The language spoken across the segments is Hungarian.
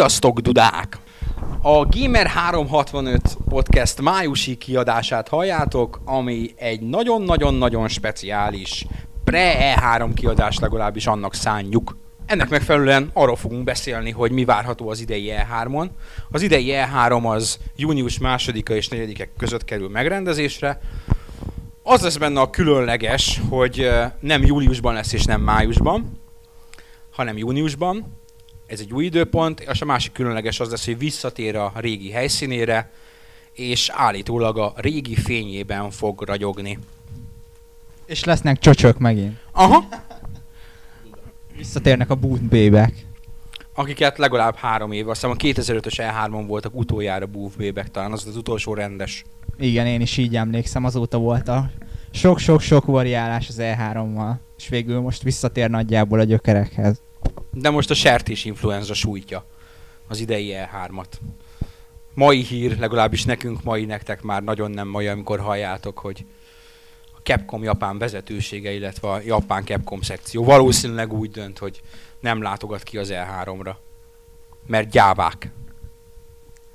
Sziasztok, dudák! A Gamer 365 podcast májusi kiadását halljátok, ami egy nagyon-nagyon-nagyon speciális pre-E3 kiadás legalábbis annak szánjuk. Ennek megfelelően arról fogunk beszélni, hogy mi várható az idei E3-on. Az idei E3 az június 2 és 4 között kerül megrendezésre. Az lesz benne a különleges, hogy nem júliusban lesz és nem májusban, hanem júniusban. Ez egy új időpont, és a másik különleges az lesz, hogy visszatér a régi helyszínére, és állítólag a régi fényében fog ragyogni. És lesznek csocsok megint. Aha, Visszatérnek a boot bébek. akiket legalább három év, azt hiszem a 2005-ös E3-on voltak utoljára Booth Bébek, talán az az utolsó rendes. Igen, én is így emlékszem, azóta volt a sok-sok-sok variálás az E3-mal. És végül most visszatér nagyjából a gyökerekhez. De most a sertés influenza sújtja az idei E3-at. Mai hír, legalábbis nekünk mai, nektek már nagyon nem mai, amikor halljátok, hogy a Capcom Japán vezetősége, illetve a Japán Capcom szekció valószínűleg úgy dönt, hogy nem látogat ki az E3-ra. Mert gyávák.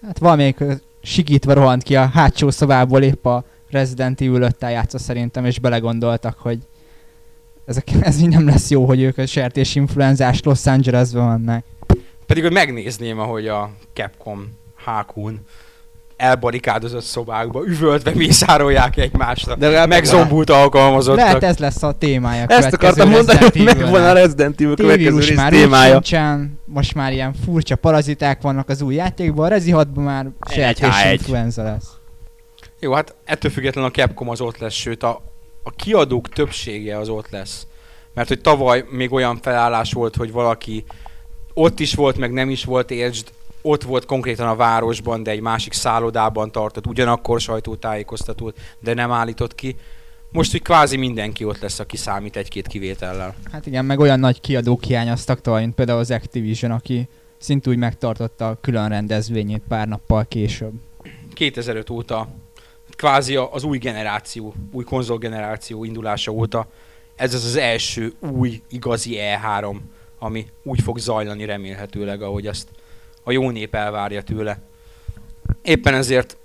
Hát valamelyik ö, sikítva rohant ki a hátsó szobából épp a Resident Evil 5 játsza szerintem, és belegondoltak, hogy ezek, ez így nem lesz jó, hogy ők a sertés influenzás Los Angelesben vannak. Pedig, hogy megnézném, ahogy a Capcom hákún elbarikádozott szobákba, üvöltve mészárolják egymásra. De Megzombult alkalmazottak. Lehet ez lesz a témája. Ezt akartam mondani, hogy megvan a. Resident Evil következő rész már témája. sincsen, most már ilyen furcsa paraziták vannak az új játékban, a Rezi 6-ban már sertés H1. influenza lesz. Jó, hát ettől függetlenül a Capcom az ott lesz, sőt a, a kiadók többsége az ott lesz. Mert hogy tavaly még olyan felállás volt, hogy valaki ott is volt, meg nem is volt Edged, ott volt konkrétan a városban, de egy másik szállodában tartott, ugyanakkor sajtótájékoztatót, de nem állított ki. Most, hogy kvázi mindenki ott lesz, aki számít egy-két kivétellel. Hát igen, meg olyan nagy kiadók hiányoztak tavaly, mint például az Activision, aki szintúgy megtartotta a külön rendezvényét pár nappal később. 2005 óta, kvázi az új generáció, új konzolgeneráció indulása óta, ez az az első új igazi E3, ami úgy fog zajlani remélhetőleg, ahogy azt a jó nép elvárja tőle. Éppen ezért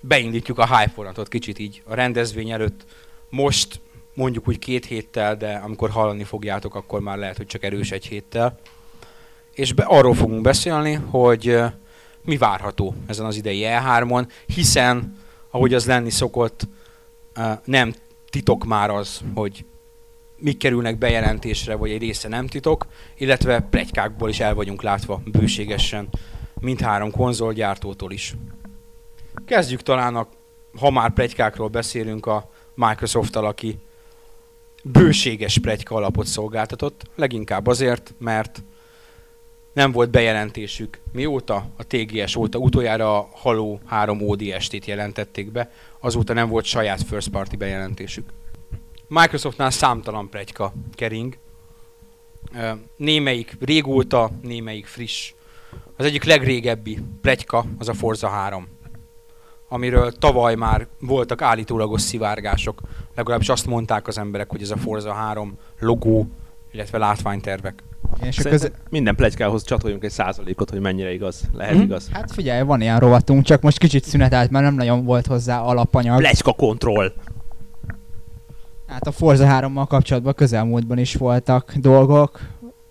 beindítjuk a hype vonatot kicsit így a rendezvény előtt. Most mondjuk úgy két héttel, de amikor hallani fogjátok, akkor már lehet, hogy csak erős egy héttel. És be, arról fogunk beszélni, hogy mi várható ezen az idei E3-on, hiszen, ahogy az lenni szokott, nem titok már az, hogy mik kerülnek bejelentésre, vagy egy része nem titok, illetve plegykákból is el vagyunk látva bőségesen mindhárom konzolgyártótól is. Kezdjük talán, a, ha már plegykákról beszélünk, a Microsoft-tal, aki bőséges plegyka alapot szolgáltatott, leginkább azért, mert nem volt bejelentésük. Mióta? A TGS óta. Utoljára a Halo 3 ODST-t jelentették be, azóta nem volt saját first party bejelentésük. Microsoftnál számtalan plegyka kering. Némelyik régóta, némelyik friss. Az egyik legrégebbi plegyka az a Forza 3 amiről tavaly már voltak állítólagos szivárgások. Legalábbis azt mondták az emberek, hogy ez a Forza 3 logó, illetve látványtervek. És Szerintem köze- minden plegykához csatoljunk egy százalékot, hogy mennyire igaz. Lehet Mhm. igaz. Hát figyelj, van ilyen rovatunk, csak most kicsit szünetelt, mert nem nagyon volt hozzá alapanyag. Plegyka kontroll. Hát a Forza 3-mal kapcsolatban közelmúltban is voltak dolgok.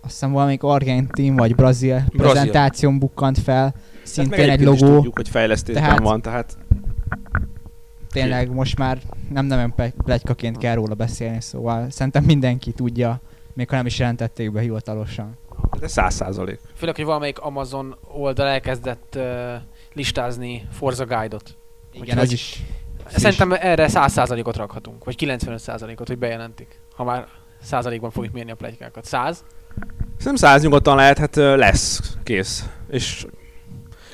Azt hiszem valamelyik argentin vagy brazil, Brazil. prezentáción bukkant fel. Szintén Tehát meg egy logó. tudjuk, hogy fejlesztésben Tehát- van, tehát Tényleg most már nem nem plegykaként kell róla beszélni, szóval szerintem mindenki tudja, még ha nem is jelentették be hivatalosan. de száz százalék. Főleg, hogy valamelyik Amazon oldal elkezdett uh, listázni Forza Guide-ot. Igen, az ez- is. Szerintem erre 100%-ot rakhatunk, vagy 95%-ot, hogy bejelentik. Ha már százalékban fogjuk mérni a plegykákat. 100? Szerintem száz nyugodtan lehet, hát lesz, kész. És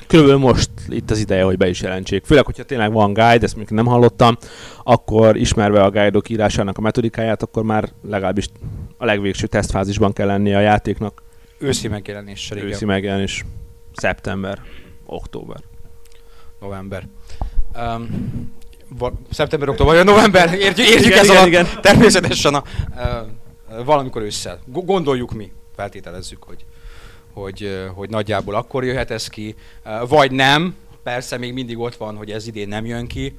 körülbelül most itt az ideje, hogy be is jelentsék. Főleg, hogyha tényleg van guide, ezt még nem hallottam, akkor ismerve a guide-ok írásának a metodikáját, akkor már legalábbis a legvégső tesztfázisban kell lennie a játéknak. Őszi megjelenéssel, igen. Őszi megjelenés szeptember, október. november. Um, va- szeptember, október, vagy november, értjük, értjük Igen, ez igen, alatt igen. természetesen a, uh, valamikor ősszel. Go- Gondoljuk mi, feltételezzük, hogy, hogy, hogy nagyjából akkor jöhet ez ki, vagy nem, persze még mindig ott van, hogy ez idén nem jön ki,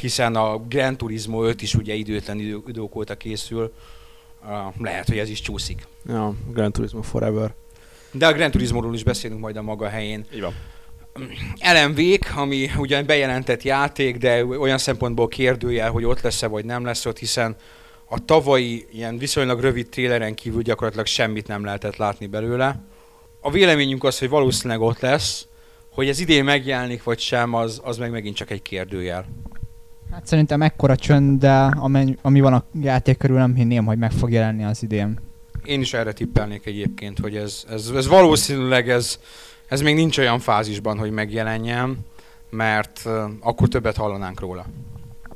hiszen a Gran Turismo 5 is ugye időtlen idő, idők óta készül, lehet, hogy ez is csúszik. Ja, Gran Turismo Forever. De a Gran Turismo-ról is beszélünk majd a maga helyén. Így van. LMV-k, ami ugyan bejelentett játék, de olyan szempontból kérdőjel, hogy ott lesz-e vagy nem lesz ott, hiszen a tavalyi ilyen viszonylag rövid tréleren kívül gyakorlatilag semmit nem lehetett látni belőle. A véleményünk az, hogy valószínűleg ott lesz, hogy ez idén megjelenik vagy sem, az, az meg megint csak egy kérdőjel. Hát szerintem ekkora csönd, de ami, ami van a játék körül, nem hinném, hogy meg fog jelenni az idén. Én is erre tippelnék egyébként, hogy ez, ez, ez valószínűleg ez, ez még nincs olyan fázisban, hogy megjelenjen, mert uh, akkor többet hallanánk róla.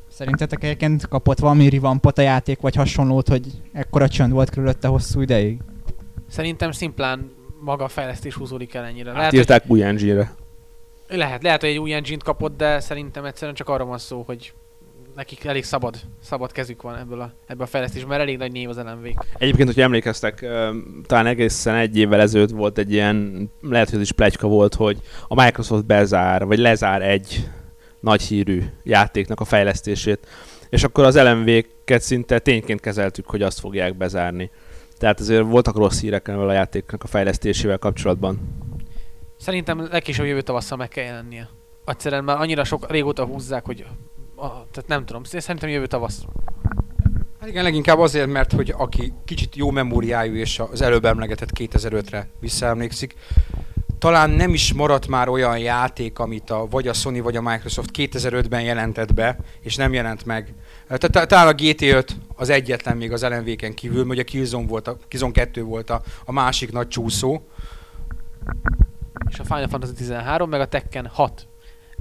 Szerintetek egyébként kapott valami revampot a játék, vagy hasonlót, hogy ekkora csönd volt körülötte hosszú ideig? Szerintem szimplán maga a fejlesztés húzódik el ennyire. Lehet, hogy, Átírták új engine-re. lehet, lehet, hogy egy új engine kapott, de szerintem egyszerűen csak arra van szó, hogy nekik elég szabad, szabad kezük van ebből a, ebből a fejlesztésből, mert elég nagy név az lmv Egyébként, hogyha emlékeztek, talán egészen egy évvel ezelőtt volt egy ilyen, lehet, hogy ez is plegyka volt, hogy a Microsoft bezár, vagy lezár egy nagy hírű játéknak a fejlesztését, és akkor az LMV-ket szinte tényként kezeltük, hogy azt fogják bezárni. Tehát azért voltak rossz hírek ezzel a játéknak a fejlesztésével kapcsolatban. Szerintem legkésőbb jövő tavasszal meg kell jelennie. Egyszerűen már annyira sok régóta húzzák, hogy a, tehát nem tudom, szerintem jövő tavasz. Hát igen, leginkább azért, mert hogy aki kicsit jó memóriájú és az előbb emlegetett 2005-re visszaemlékszik, talán nem is maradt már olyan játék, amit a, vagy a Sony, vagy a Microsoft 2005-ben jelentett be, és nem jelent meg. Tehát tá- talán a GT5 az egyetlen még az LMV-ken kívül, hogy a Killzone, volt a, Killzone 2 volt a, a másik nagy csúszó. És a Final Fantasy 13, meg a Tekken 6.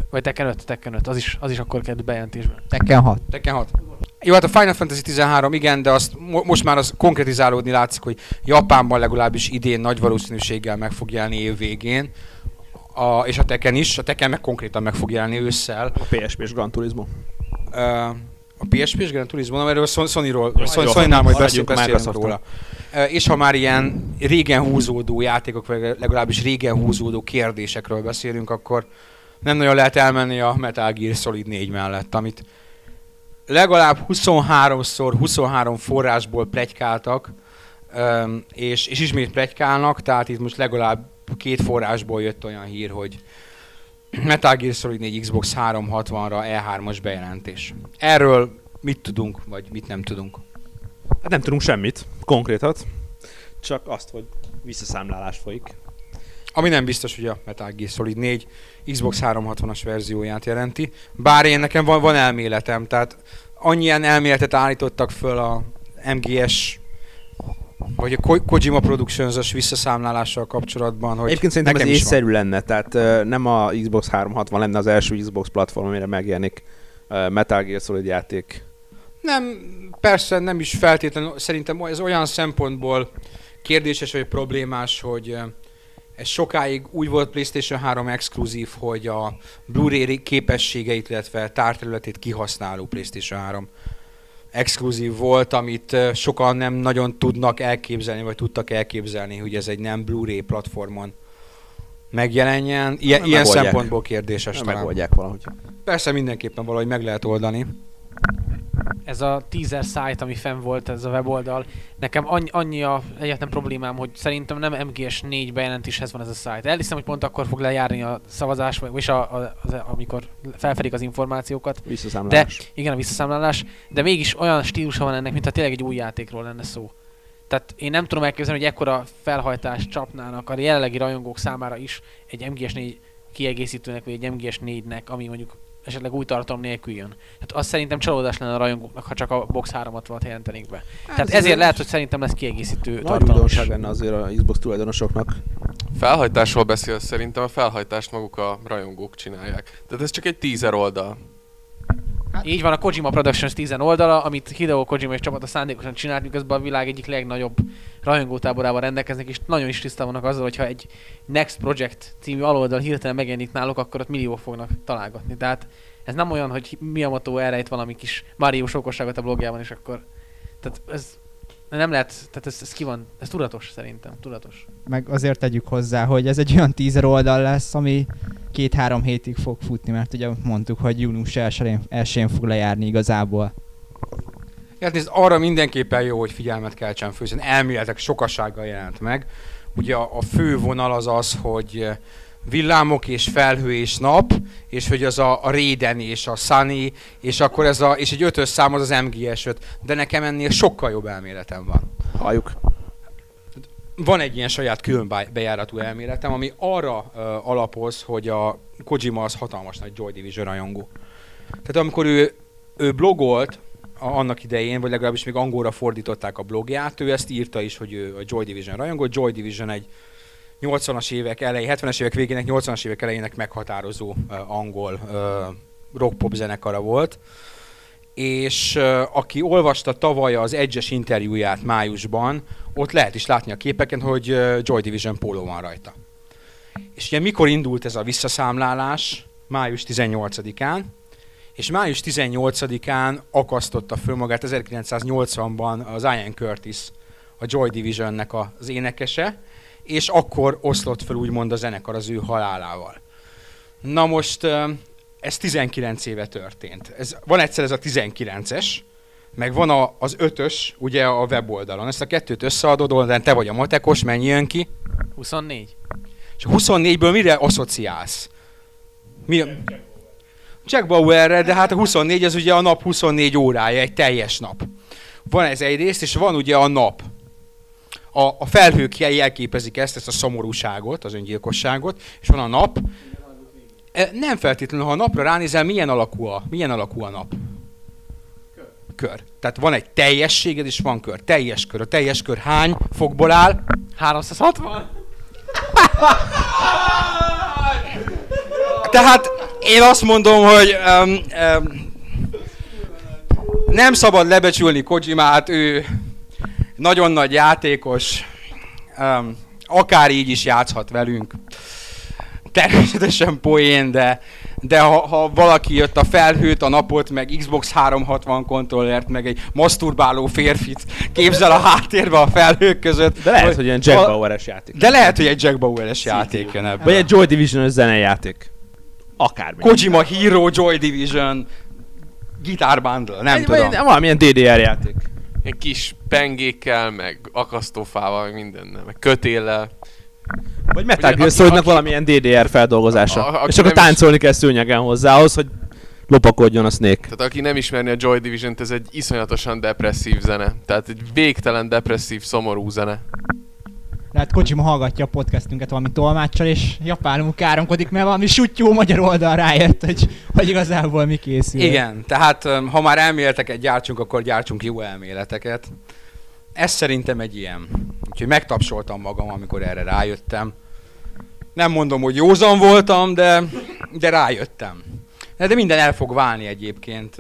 Vagy Tekken 5, Tekken 5, az is, az is akkor került bejelentésbe. Tekken 6. Tekken 6. Jó, hát a Final Fantasy 13 igen, de azt mo- most már az konkretizálódni látszik, hogy Japánban legalábbis idén nagy valószínűséggel meg fog jelenni év végén. A, és a Tekken is, a Tekken meg konkrétan meg fog jelenni ősszel. A PSP-s Gran Turismo. Ö, a PSP-s Gran Turismo, nem erről Son- Sony-ról, Sony-nál majd maradjunk beszélünk, róla. Ö, És ha már ilyen régen húzódó játékok, vagy legalábbis régen húzódó kérdésekről beszélünk, akkor nem nagyon lehet elmenni a Metal Gear Solid 4 mellett, amit legalább 23-szor 23 forrásból plegykáltak, és, és ismét plegykálnak, tehát itt most legalább két forrásból jött olyan hír, hogy Metal Gear Solid 4 Xbox 360-ra E3-as bejelentés. Erről mit tudunk, vagy mit nem tudunk? Hát nem tudunk semmit, konkrétat, csak azt, hogy visszaszámlálás folyik. Ami nem biztos, hogy a Metal Gear Solid 4 Xbox 360-as verzióját jelenti. Bár én nekem van, van elméletem, tehát annyian elméletet állítottak föl a MGS vagy a Ko- Kojima Productions-os visszaszámlálással kapcsolatban, hogy Egyébként szerintem ez nekem is van. észszerű lenne, tehát nem a Xbox 360 lenne az első Xbox platform, amire megjelenik Metal Gear Solid játék. Nem, persze nem is feltétlenül, szerintem ez olyan szempontból kérdéses vagy problémás, hogy ez sokáig úgy volt PlayStation 3 exkluzív, hogy a Blu-ray képességeit, illetve tárterületét kihasználó PlayStation 3 exkluzív volt, amit sokan nem nagyon tudnak elképzelni, vagy tudtak elképzelni, hogy ez egy nem Blu-ray platformon megjelenjen. Ilyen, Na, ilyen megoldják. szempontból kérdéses talán. Megoldják valahogy. Persze mindenképpen valahogy meg lehet oldani. Ez a teaser site, ami fenn volt, ez a weboldal, nekem annyi, annyi a egyetlen problémám, hogy szerintem nem MGS4 bejelentéshez van ez a site. Elhiszem, hogy pont akkor fog lejárni a szavazás, vagy és a, a, az, amikor felfedik az információkat. Visszaszámlálás. Igen, a visszaszámlálás, de mégis olyan stílusa van ennek, mintha tényleg egy új játékról lenne szó. Tehát én nem tudom elképzelni, hogy ekkora felhajtást csapnának a jelenlegi rajongók számára is egy MGS4 kiegészítőnek, vagy egy MGS4-nek, ami mondjuk esetleg új tartalom nélkül jön. Tehát az szerintem csalódás lenne a rajongóknak, ha csak a Box 360-at jelentenék be. Tehát ezért lehet, hogy szerintem lesz kiegészítő Nagy tartalom újdonság lenne azért a Xbox tulajdonosoknak. Felhajtásról beszél, szerintem a felhajtást maguk a rajongók csinálják. Tehát ez csak egy teaser oldal. Így van, a Kojima Productions 10 oldala, amit Hideo Kojima és csapata szándékosan csinált, miközben a világ egyik legnagyobb rajongótáborával rendelkeznek, és nagyon is tisztában vannak azzal, hogyha egy Next Project című aloldal hirtelen megjelenik náluk, akkor ott milliók fognak találgatni. Tehát ez nem olyan, hogy Miyamoto elrejt valami kis Mario okosságot a blogjában, és akkor... Tehát ez nem lehet, tehát ez, ez ki van, ez tudatos szerintem, tudatos. Meg azért tegyük hozzá, hogy ez egy olyan teaser oldal lesz, ami két-három hétig fog futni, mert ugye mondtuk, hogy június 1-én, 1 fog lejárni igazából. Hát nézd, arra mindenképpen jó, hogy figyelmet keltsen fő, hiszen elméletek sokasággal jelent meg. Ugye a, a fő vonal az az, hogy villámok és felhő és nap, és hogy az a, a Raiden és a Sunny, és akkor ez a, és egy ötös szám az az MGS5, de nekem ennél sokkal jobb elméletem van. Halljuk. Van egy ilyen saját külön bá- bejáratú elméletem, ami arra uh, alapoz, hogy a Kojima az hatalmas nagy Joy Division rajongó. Tehát amikor ő, ő blogolt a, annak idején, vagy legalábbis még angolra fordították a blogját, ő ezt írta is, hogy ő a Joy Division rajongó. Joy Division egy 80-as évek elején, 70-es évek végének, 80-as évek elejének meghatározó angol rock-pop zenekara volt. És aki olvasta tavaly az Edge-es interjúját májusban, ott lehet is látni a képeken, hogy Joy Division póló van rajta. És ugye mikor indult ez a visszaszámlálás? Május 18-án. És május 18-án akasztotta föl magát 1980-ban az Ian Curtis, a Joy Divisionnek az énekese, és akkor oszlott fel úgymond a zenekar az ő halálával. Na most ez 19 éve történt. Ez, van egyszer ez a 19-es, meg van a, az ötös, ugye a weboldalon. Ezt a kettőt összeadod, oldalán te vagy a matekos, mennyi jön ki? 24? És a 24-ből mire asszociálsz? Mi a... Jack Bauerre, de hát a 24 az ugye a nap 24 órája, egy teljes nap. Van ez egyrészt, és van ugye a nap. A, a felhők jelképezik ezt, ezt a szomorúságot, az öngyilkosságot, és van a nap. E, Nem feltétlenül, ha a napra ránézel, milyen alakú a, milyen alakú a nap? Kör. Tehát van egy teljességed, és van kör. Teljes kör. A teljes kör hány fokból áll? 360? Tehát én azt mondom, hogy um, um, nem szabad lebecsülni Kojimát, ő nagyon nagy játékos, um, akár így is játszhat velünk. Természetesen poén, de, de ha, ha valaki jött a felhőt, a napot, meg Xbox 360 kontrollert, meg egy maszturbáló férfit képzel a háttérbe a felhők között. De lehet, hogy ilyen Jack Bauer-es játék. De lehet, hogy egy Jack Bauer-es játék jön ebből. Vagy egy Joy Division-ös zenejáték. Akármi. Kojima Hero Joy Division Guitar Bundle, nem Egy- tudom. vagy Valamilyen DDR játék. Ilyen kis pengékkel, meg akasztófával, meg mindennel, meg kötéllel. Vagy Metal Gear Solidnak valamilyen DDR feldolgozása. A- a- és akkor nem is- táncolni kell szőnyegen hozzá ahhoz, hogy lopakodjon a Snake. Tehát aki nem ismerni a Joy Division-t, ez egy iszonyatosan depresszív zene. Tehát egy végtelen depresszív, szomorú zene. Lehet Kojima hallgatja a podcastünket valami tolmáccsal, és japánul káromkodik, mert valami sutyó magyar oldal rájött, hogy, hogy igazából mi készül. Igen, tehát ha már elméleteket gyártsunk, akkor gyártsunk jó elméleteket. Ez szerintem egy ilyen. Úgyhogy megtapsoltam magam, amikor erre rájöttem. Nem mondom, hogy józan voltam, de, de rájöttem. De, de minden el fog válni egyébként.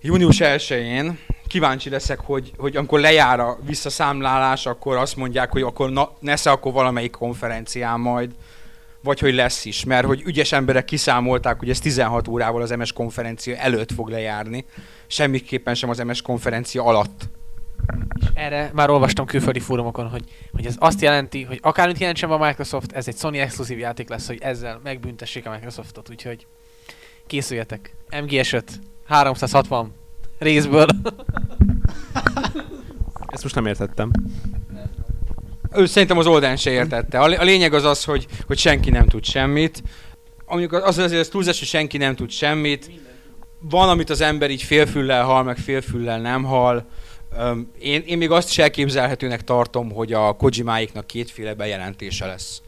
Június 1-én kíváncsi leszek, hogy, hogy amikor lejár a visszaszámlálás, akkor azt mondják, hogy akkor na, nesze akkor valamelyik konferencián majd, vagy hogy lesz is, mert hogy ügyes emberek kiszámolták, hogy ez 16 órával az MS konferencia előtt fog lejárni, semmiképpen sem az MS konferencia alatt. És erre már olvastam külföldi fórumokon, hogy, hogy ez azt jelenti, hogy akármit jelentsen a Microsoft, ez egy Sony exkluzív játék lesz, hogy ezzel megbüntessék a Microsoftot, úgyhogy készüljetek. MGS5, 360 részből. Ezt most nem értettem. Ő szerintem az Olden se értette. A, lé- a lényeg az az, hogy, hogy senki nem tud semmit. Amikor az azért az túlzás, hogy senki nem tud semmit. Van, amit az ember így félfüllel hal, meg félfüllel nem hal. Én, én még azt is elképzelhetőnek tartom, hogy a Kojimáiknak kétféle bejelentése lesz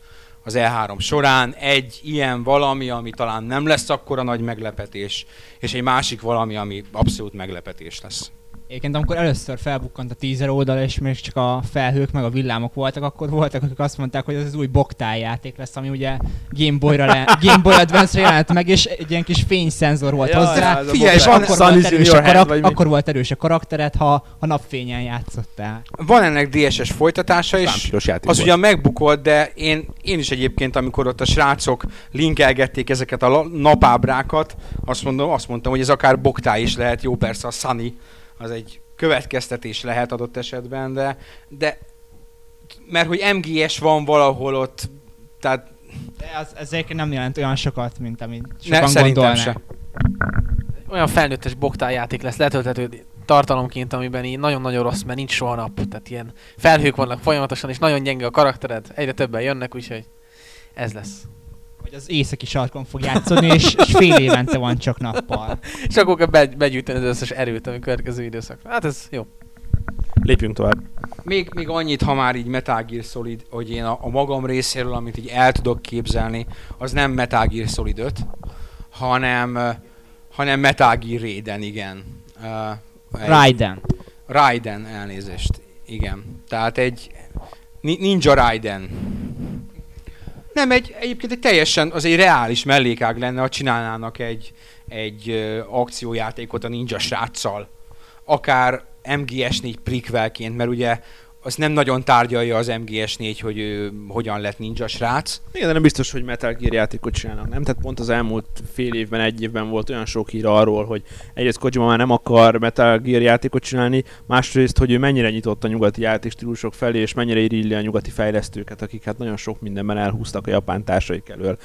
az E3 során. Egy ilyen valami, ami talán nem lesz akkora nagy meglepetés, és egy másik valami, ami abszolút meglepetés lesz. Egyébként amikor először felbukkant a teaser oldal, és még csak a felhők meg a villámok voltak, akkor voltak, akik azt mondták, hogy ez az új Boktál játék lesz, ami ugye Game Boy-ra le, Game Boy Advance-re jelent meg, és egy ilyen kis fényszenzor volt Ja, hozzá. ja, Figyelj, és akkor volt, erős a head, karak- akkor volt erős a karaktered, ha a napfényen játszottál. Van ennek DSS folytatása, és Az ugyan megbukolt, de én, én is egyébként, amikor ott a srácok linkelgették ezeket a napábrákat, azt, mondom, azt mondtam, hogy ez akár Boktá is lehet, jó persze a Sunny, az egy következtetés lehet adott esetben, de, de mert hogy MGS van valahol ott, tehát De az, ez egyébként nem jelent olyan sokat, mint amit ne, sokan szerintem gondolnák. se. Olyan felnőttes boktál játék lesz letölthető tartalomként, amiben így nagyon-nagyon rossz, mert nincs soha nap. Tehát ilyen felhők vannak folyamatosan, és nagyon gyenge a karaktered. Egyre többen jönnek, úgyhogy ez lesz. Vagy az északi sarkon fog játszani, és, és fél évente van csak nappal. És akkor kell be- begyűjteni az összes erőt, ami következő időszakra. Hát ez jó. Lépjünk tovább. Még, még annyit, ha már így Metal Gear Solid, hogy én a, a magam részéről, amit így el tudok képzelni, az nem Metal Gear Solid 5, hanem, hanem Metal Gear Raiden, igen. Uh, egy- Raiden. Raiden, elnézést. Igen. Tehát egy Ni- Ninja Raiden. Nem, egy, egyébként egy teljesen, az egy reális mellékág lenne, ha csinálnának egy, egy akciójátékot a ninja sráccal. Akár MGS4 prequelként, mert ugye az nem nagyon tárgyalja az MGS4, hogy ő hogyan lett ninja srác. Igen, de nem biztos, hogy Metal Gear játékot csinálnak, nem? Tehát pont az elmúlt fél évben, egy évben volt olyan sok hír arról, hogy egyrészt Kojima már nem akar Metal Gear játékot csinálni, másrészt, hogy ő mennyire nyitott a nyugati játékstílusok felé, és mennyire irilli a nyugati fejlesztőket, akik hát nagyon sok mindenben elhúztak a japán társaik elől.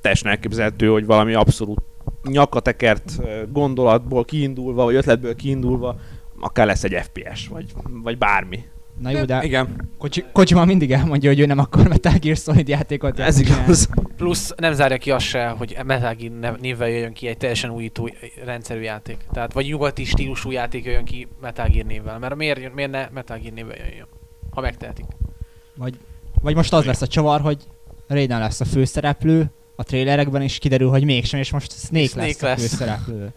Teljesen elképzelhető, hogy valami abszolút nyakatekert gondolatból kiindulva, vagy ötletből kiindulva, akár lesz egy FPS, vagy, vagy bármi. Na jó, de Igen. Kocsi, Kojima mindig elmondja, hogy ő nem akar Metal Gear Solid játékot Ez igaz. Plusz nem zárja ki azt se, hogy Metal Gear névvel jöjjön ki egy teljesen újító rendszerű játék. Tehát vagy nyugati stílusú játék jöjjön ki Metal Gear névvel. Mert miért, miért ne Metal Gear névvel jöjjön? Ha megtehetik. Vagy, vagy most az lesz a csavar, hogy Raiden lesz a főszereplő a trailerekben, és kiderül, hogy mégsem, és most Snake, Snake lesz, a lesz. főszereplő.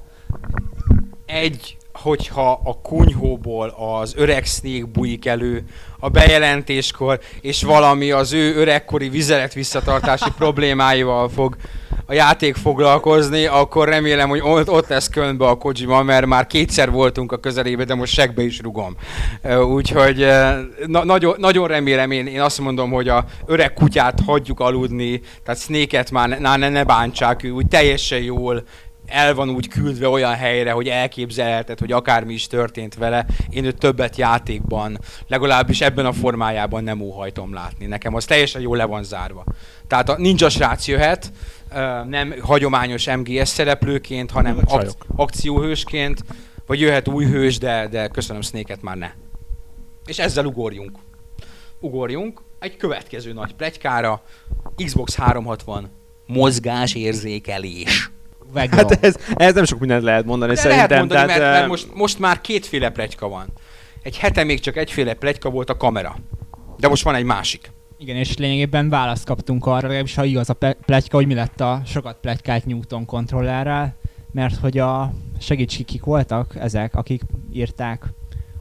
Egy, hogyha a kunyhóból az öreg Snake bújik elő a bejelentéskor, és valami az ő öregkori vizelet visszatartási problémáival fog a játék foglalkozni, akkor remélem, hogy ott, ott lesz könbe a Kojima, mert már kétszer voltunk a közelébe, de most segbe is rugom. Úgyhogy na, nagyon, nagyon remélem, én, én azt mondom, hogy a öreg kutyát hagyjuk aludni, tehát Snake-et már ne, ne, ne bántsák, ő úgy teljesen jól el van úgy küldve olyan helyre, hogy elképzelheted, hogy akármi is történt vele, én őt többet játékban, legalábbis ebben a formájában nem óhajtom látni. Nekem az teljesen jól le van zárva. Tehát a ninja srác jöhet, nem hagyományos MGS szereplőként, hanem ak- akcióhősként, vagy jöhet új hős, de, de köszönöm Snake-et már ne. És ezzel ugorjunk. Ugorjunk egy következő nagy plegykára, Xbox 360 mozgásérzékelés. Veglo. Hát ez, ez nem sok mindent lehet mondani De szerintem. lehet mondani, tehát, mert, mert most, most már kétféle plegyka van. Egy hete még csak egyféle plegyka volt a kamera. De most van egy másik. Igen, és lényegében választ kaptunk arra, legalábbis ha igaz a pletyka, hogy mi lett a sokat pletykált Newton kontrollerrel, mert hogy a segíts ki, kik voltak ezek, akik írták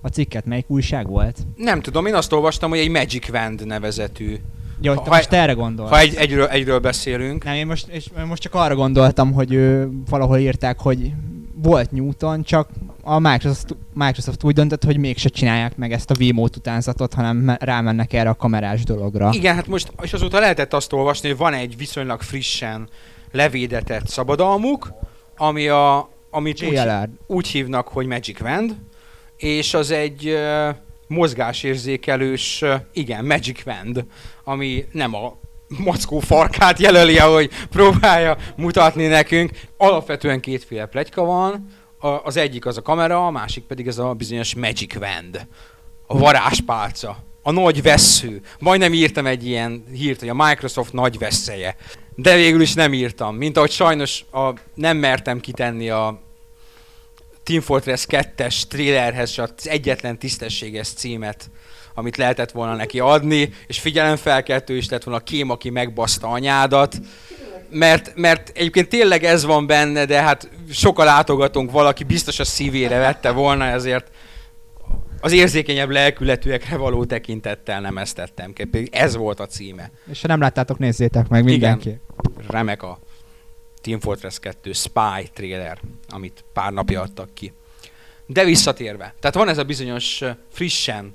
a cikket, melyik újság volt? Nem tudom, én azt olvastam, hogy egy Magic Wand nevezetű. Ja, Ha- most erre gondolsz. Ha egy, egyről, egyről beszélünk. Nem, én most, és most csak arra gondoltam, hogy ő, valahol írták, hogy volt Newton, csak a Microsoft, Microsoft úgy döntött, hogy mégse csinálják meg ezt a Wiimote utánzatot, hanem me- rámennek erre a kamerás dologra. Igen, hát most, és azóta lehetett azt olvasni, hogy van egy viszonylag frissen levédetett szabadalmuk, ami a, amit úgy, úgy hívnak, hogy Magic Wand, és az egy mozgásérzékelős, igen, Magic Wand, ami nem a mackó farkát jelöli, ahogy próbálja mutatni nekünk. Alapvetően kétféle pletyka van, az egyik az a kamera, a másik pedig ez a bizonyos Magic Wand, a varázspálca, a nagy vessző. Majdnem írtam egy ilyen hírt, hogy a Microsoft nagy veszélye. De végül is nem írtam, mint ahogy sajnos a, nem mertem kitenni a Team Fortress 2-es trailerhez se az egyetlen tisztességes címet, amit lehetett volna neki adni, és figyelemfelkeltő is lett volna a kém, aki megbaszta anyádat, mert, mert egyébként tényleg ez van benne, de hát sokkal látogatunk, valaki biztos a szívére vette volna, ezért az érzékenyebb lelkületűekre való tekintettel nem ezt tettem Ez volt a címe. És ha nem láttátok, nézzétek meg mindenki. Remek a Team Fortress 2 Spy trailer, amit pár napja adtak ki. De visszatérve, tehát van ez a bizonyos frissen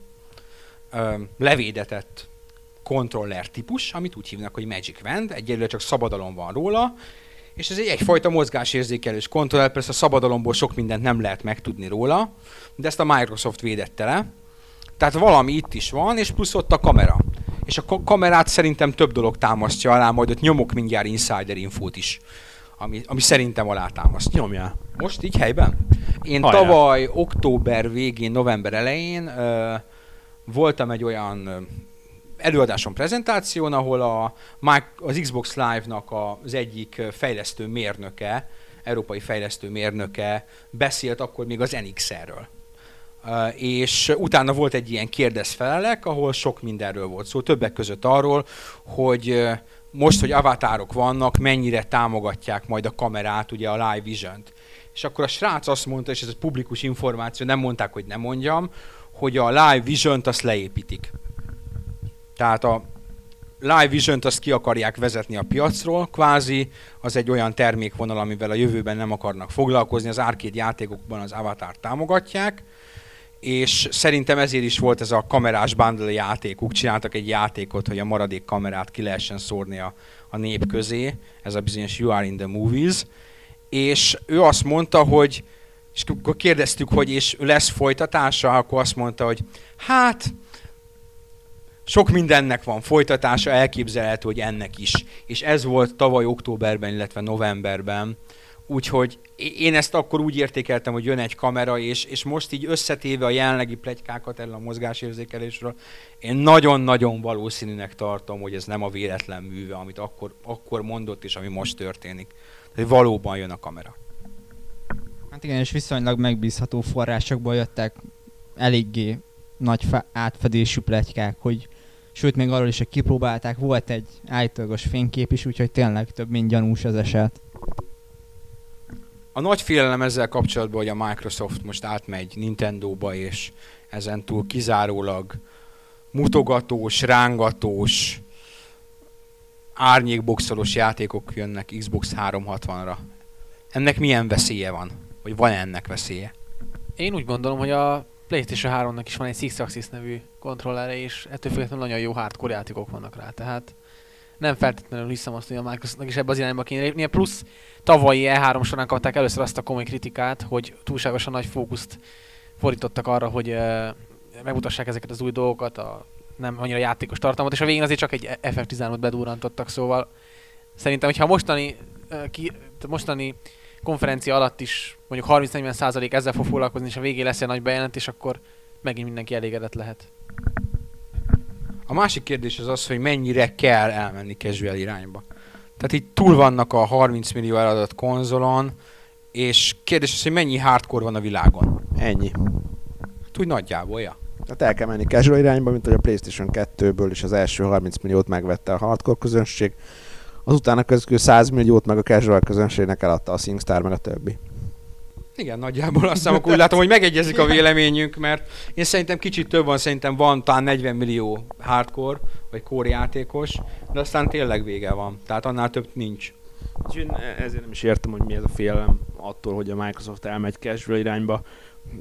ö, levédetett kontroller típus, amit úgy hívnak, hogy Magic Wand, egyelőre csak szabadalom van róla, és ez egy egyfajta mozgásérzékelős kontroller, persze a szabadalomból sok mindent nem lehet megtudni róla, de ezt a Microsoft védette le. Tehát valami itt is van, és plusz ott a kamera. És a ka- kamerát szerintem több dolog támasztja alá, majd ott nyomok mindjárt insider infót is, ami, ami szerintem alá támasztja. Nyomjál. Most így helyben? Én Hajrá. tavaly október végén, november elején ö, voltam egy olyan előadáson, prezentáción, ahol a, az Xbox Live-nak az egyik fejlesztő mérnöke, európai fejlesztő mérnöke beszélt akkor még az NX-ről. És utána volt egy ilyen kérdezfelelek, ahol sok mindenről volt szó, többek között arról, hogy most, hogy avatárok vannak, mennyire támogatják majd a kamerát, ugye a Live Vision-t. És akkor a srác azt mondta, és ez egy publikus információ, nem mondták, hogy nem mondjam, hogy a Live Vision-t azt leépítik. Tehát a Live Vision-t azt ki akarják vezetni a piacról, kvázi az egy olyan termékvonal, amivel a jövőben nem akarnak foglalkozni, az arcade játékokban az avatar támogatják, és szerintem ezért is volt ez a kamerás bundle játékuk, csináltak egy játékot, hogy a maradék kamerát ki lehessen szórni a, a nép közé, ez a bizonyos You Are in the Movies, és ő azt mondta, hogy és akkor kérdeztük, hogy és lesz folytatása, akkor azt mondta, hogy hát sok mindennek van folytatása, elképzelhető, hogy ennek is. És ez volt tavaly októberben, illetve novemberben. Úgyhogy én ezt akkor úgy értékeltem, hogy jön egy kamera, és, és most így összetéve a jelenlegi plegykákat erről a mozgásérzékelésről, én nagyon-nagyon valószínűnek tartom, hogy ez nem a véletlen műve, amit akkor, akkor mondott, és ami most történik. Tehát valóban jön a kamera. Hát igen, és viszonylag megbízható forrásokból jöttek eléggé nagy fe- átfedésű pletykák, hogy sőt még arról is, hogy kipróbálták, volt egy állítólagos fénykép is, úgyhogy tényleg több mint gyanús az eset. A nagy félelem ezzel kapcsolatban, hogy a Microsoft most átmegy Nintendóba, és ezentúl kizárólag mutogatós, rángatós, árnyékboxolós játékok jönnek Xbox 360-ra. Ennek milyen veszélye van? Vagy van ennek veszélye? Én úgy gondolom, hogy a PlayStation 3-nak is van egy Six Axis nevű kontrollere, és ettől függetlenül nagyon jó hardcore játékok vannak rá, tehát nem feltétlenül hiszem azt, hogy a Microsoftnak is ebbe az irányba kéne lépnie. Plusz tavalyi E3 során kapták először azt a komoly kritikát, hogy túlságosan nagy fókuszt fordítottak arra, hogy uh, megmutassák ezeket az új dolgokat, a nem annyira játékos tartalmat, és a végén azért csak egy FF13-ot bedurrantottak, szóval szerintem, hogyha mostani, uh, ki, mostani konferencia alatt is mondjuk 30-40 százalék ezzel fog foglalkozni, és a végén lesz egy nagy bejelentés, akkor megint mindenki elégedett lehet. A másik kérdés az az, hogy mennyire kell elmenni casual irányba. Tehát itt túl vannak a 30 millió eladott konzolon, és kérdés az, hogy mennyi hardcore van a világon. Ennyi. Hát úgy nagyjából, ja. Tehát el kell menni casual irányba, mint hogy a PlayStation 2-ből is az első 30 milliót megvette a hardcore közönség, azután a közül 100 milliót meg a casual közönségnek eladta a SingStar meg a többi. Igen, nagyjából azt hiszem, akkor úgy látom, hogy megegyezik a véleményünk, mert én szerintem kicsit több van, szerintem van talán 40 millió hardcore, vagy core játékos, de aztán tényleg vége van. Tehát annál több nincs. Én ezért nem is értem, hogy mi ez a félelem attól, hogy a Microsoft elmegy casual irányba.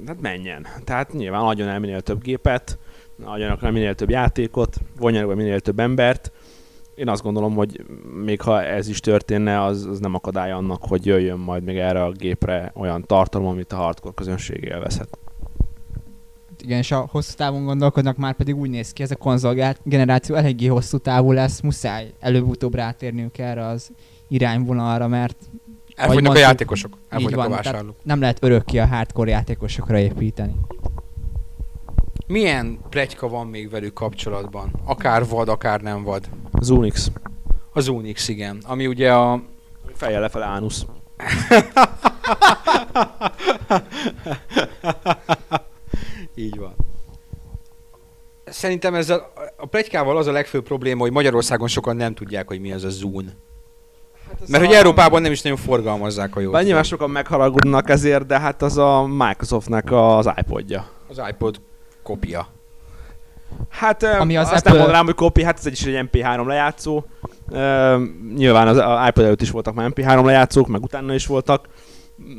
Hát menjen. Tehát nyilván adjon el minél több gépet, adjanak el minél több játékot, vonjanak be minél több embert. Én azt gondolom, hogy még ha ez is történne, az, az nem akadály annak, hogy jöjjön majd még erre a gépre olyan tartalom, amit a hardcore közönség élvezhet. Igen, és a hosszú távon gondolkodnak, már pedig úgy néz ki, ez a konzol generáció eléggé hosszú távú lesz, muszáj előbb-utóbb rátérniük erre az irányvonalra, mert Elfogynak a játékosok, elfogynak a vásárlók. nem lehet örökké a hardcore játékosokra építeni. Milyen plegyka van még velük kapcsolatban? Akár vad, akár nem vad. Az Unix. Az Unix, igen. Ami ugye a... Fejjel lefele ánusz. Így van. Szerintem ezzel a plegykával az a legfőbb probléma, hogy Magyarországon sokan nem tudják, hogy mi az a Zune. Mert hogy Európában nem is nagyon forgalmazzák a jót. Nyilván sokan megharagudnak ezért, de hát az a Microsoftnak az iPodja. Az iPod kopia. Hát Ami az az azt Apple- nem mondanám, hogy copy, hát ez egy is egy MP3 lejátszó. Uh, nyilván az a iPod előtt is voltak már MP3 lejátszók, meg utána is voltak.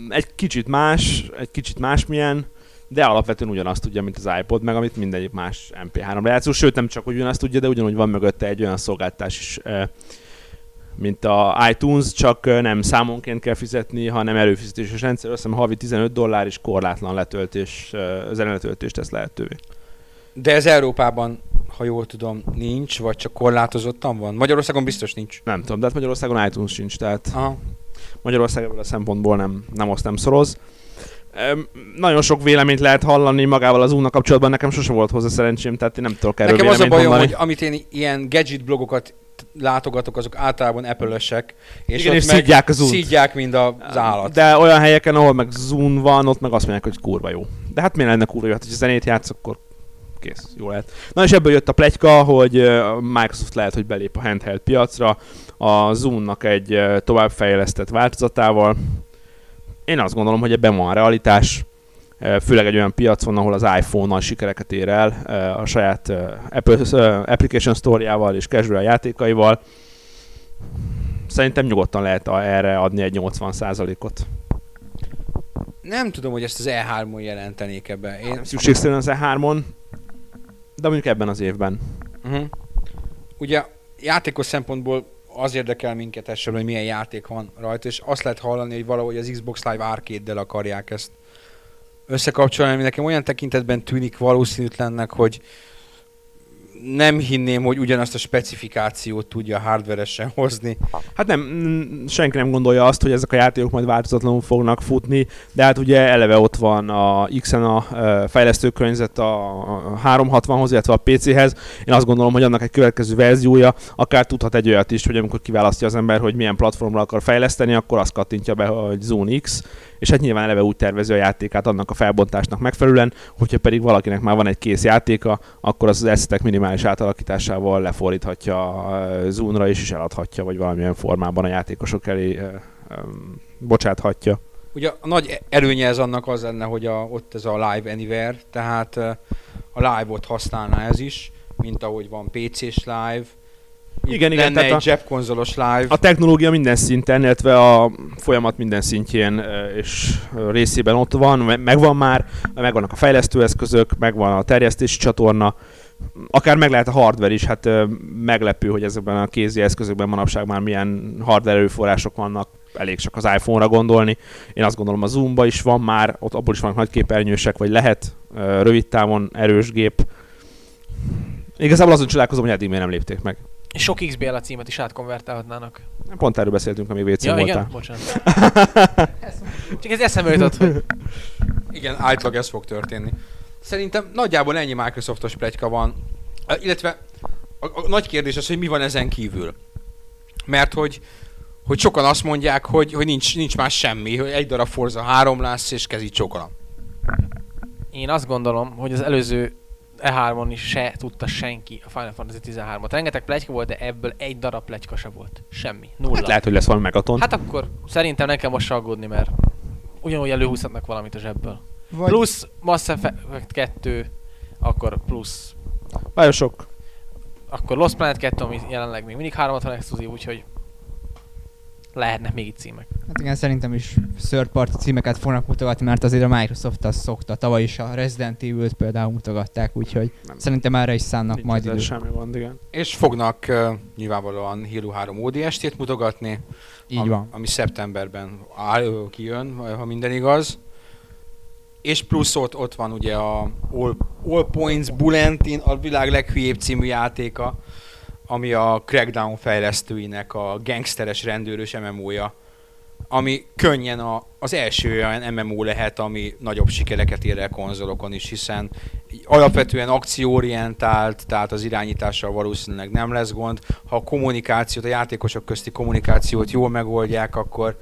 Egy kicsit más, egy kicsit másmilyen, de alapvetően ugyanazt tudja, mint az iPod, meg amit mindegyik más MP3 lejátszó. Sőt, nem csak hogy ugyanazt tudja, de ugyanúgy van mögötte egy olyan szolgáltatás is, uh, mint a iTunes, csak nem számonként kell fizetni, hanem előfizetéses rendszer. Azt hiszem havi 15 dollár és korlátlan letöltés, zeneletöltést tesz lehetővé. De ez Európában, ha jól tudom, nincs, vagy csak korlátozottan van. Magyarországon biztos nincs. Nem tudom, de hát Magyarországon iTunes sincs, tehát Aha. Magyarország ebből a szempontból nem, nem azt nem szoroz. Nagyon sok véleményt lehet hallani magával az úrnak kapcsolatban, nekem sosem volt hozzá szerencsém, tehát én nem tudok erről Nekem az a bajom, mondani. hogy amit én ilyen gadget blogokat látogatok, azok általában Apple-ösek. Igen, ott és meg szidják az. Szidják, mint az állat. De olyan helyeken, ahol meg Zoom van, ott meg azt mondják, hogy kurva jó. De hát miért lenne kurva jó? Hát, hogyha zenét játsz, akkor kész, jó lehet. Na és ebből jött a pletyka, hogy Microsoft lehet, hogy belép a handheld piacra a Zoom-nak egy továbbfejlesztett változatával. Én azt gondolom, hogy ebben van a realitás, főleg egy olyan piacon, ahol az iPhone-nal sikereket ér el, a saját Apple Application Store-jával és casual játékaival. Szerintem nyugodtan lehet erre adni egy 80%-ot. Nem tudom, hogy ezt az E3-on jelentenék ebbe. Én... Szükségszerűen az E3-on, de mondjuk ebben az évben. Uh-huh. Ugye játékos szempontból az érdekel minket esetben, hogy milyen játék van rajta, és azt lehet hallani, hogy valahogy az Xbox Live Arcade-del akarják ezt összekapcsolni, ami nekem olyan tekintetben tűnik valószínűtlennek, hogy nem hinném, hogy ugyanazt a specifikációt tudja hardveresen hozni. Hát nem, senki nem gondolja azt, hogy ezek a játékok majd változatlanul fognak futni, de hát ugye eleve ott van a X-en fejlesztőkörnyezet a 360-hoz, illetve a PC-hez. Én azt gondolom, hogy annak egy következő verziója akár tudhat egy olyat is, hogy amikor kiválasztja az ember, hogy milyen platformra akar fejleszteni, akkor azt kattintja be, hogy Zone X, és hát nyilván eleve úgy tervezi a játékát annak a felbontásnak megfelelően, hogyha pedig valakinek már van egy kész játéka, akkor az az eszetek minimális átalakításával lefordíthatja a Zune-ra is, és eladhatja, vagy valamilyen formában a játékosok elé ö, bocsáthatja. Ugye a nagy előnye ez annak az lenne, hogy a, ott ez a Live Anywhere, tehát eh, a live-ot használná ez is, mint ahogy van PC-s live, Igen, igen, lenne egy zsebkonzolos live. A technológia minden szinten, illetve a folyamat minden szintjén és részében ott van, me- megvan már, megvannak a fejlesztőeszközök, megvan a terjesztési csatorna, akár meg lehet a hardware is, hát meglepő, hogy ezekben a kézi eszközökben manapság már milyen hardware erőforrások vannak, elég csak az iPhone-ra gondolni. Én azt gondolom a Zoom-ba is van már, ott abból is vannak nagy képernyősek, vagy lehet rövid távon erős gép. Igazából azon csodálkozom, hogy eddig miért nem lépték meg. Sok XBL címet is átkonvertálhatnának. Pont erről beszéltünk, amíg WC Ja, voltál. igen? Bocsánat. Csak ez eszembe jutott, hogy Igen, általában ez fog történni. Szerintem nagyjából ennyi Microsoftos pletyka van. Illetve a, a nagy kérdés az, hogy mi van ezen kívül. Mert hogy, hogy sokan azt mondják, hogy, hogy nincs, nincs más semmi, hogy egy darab Forza 3 lesz, és kezit csókolom. én azt gondolom, hogy az előző E3-on is se tudta senki a Final Fantasy 13-ot. Rengeteg pletyka volt, de ebből egy darab pletyka se volt. Semmi. Nulla. Hát lehet, hogy lesz valami megaton. Hát akkor szerintem nekem most aggódni, mert ugyanúgy előhúzhatnak valamit a zsebből. Vagy Plusz Mass Effect 2, akkor plusz Bioshock. akkor Lost Planet 2, ami jelenleg még mindig 360 exkluzív, úgyhogy lehetnek még itt címek. Hát igen, szerintem is third party címeket fognak mutogatni, mert azért a Microsoft azt szokta. Tavaly is a Resident Evil-t például mutogatták, úgyhogy Nem. szerintem erre is szánnak Nincs majd időt. semmi gond, igen. És fognak uh, nyilvánvalóan Halo 3 ODST-t mutogatni, Így ami, van. ami szeptemberben áll, kijön, ha minden igaz. És plusz ott, ott van ugye a All, All Points Bulletin, a világ leghülyébb című játéka, ami a Crackdown fejlesztőinek a gangsteres rendőrös MMO-ja, ami könnyen a, az első olyan MMO lehet, ami nagyobb sikereket ér el konzolokon is, hiszen alapvetően akcióorientált, tehát az irányítással valószínűleg nem lesz gond. Ha a kommunikációt, a játékosok közti kommunikációt jól megoldják, akkor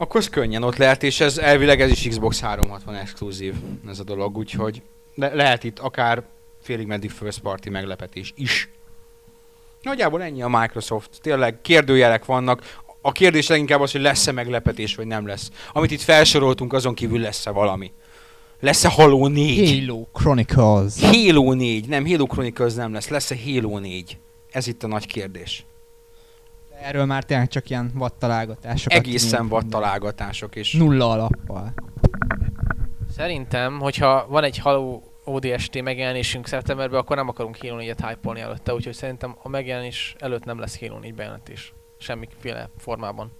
akkor az könnyen ott lehet, és ez elvileg ez is Xbox 360 exkluzív ez a dolog, úgyhogy le- lehet itt akár félig meddig first party meglepetés is. Nagyjából ennyi a Microsoft. Tényleg kérdőjelek vannak. A kérdés leginkább az, hogy lesz-e meglepetés, vagy nem lesz. Amit itt felsoroltunk, azon kívül lesz-e valami. Lesz-e Halo 4? Halo Chronicles. Halo 4, nem, Halo Chronicles nem lesz. Lesz-e Halo 4? Ez itt a nagy kérdés. Erről már tényleg csak ilyen vadtalálgatások. Egészen vad találgatások, és Nulla alappal. Szerintem, hogyha van egy Halo ODST megjelenésünk szeptemberben, akkor nem akarunk Halo 4-et hype előtte, úgyhogy szerintem a megjelenés előtt nem lesz Halo 4 bejelentés. Semmiféle formában.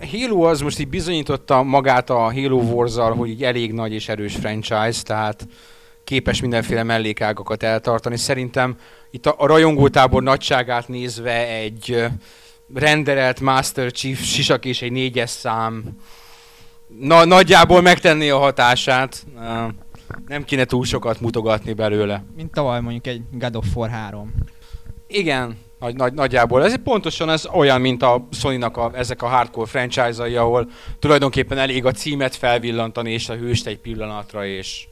A Halo az most így bizonyította magát a Halo wars hogy így elég nagy és erős franchise, tehát képes mindenféle mellékágakat eltartani. Szerintem itt a, a rajongótábor nagyságát nézve egy renderelt Master Chief sisak és egy négyes szám na, nagyjából megtenné a hatását. Ö, Nem kéne túl sokat mutogatni belőle. Mint tavaly mondjuk egy God of War 3. Igen, nagy, nagy, nagyjából. Ez pontosan ez olyan, mint a Sony-nak a, ezek a hardcore franchise-ai, ahol tulajdonképpen elég a címet felvillantani és a hőst egy pillanatra, és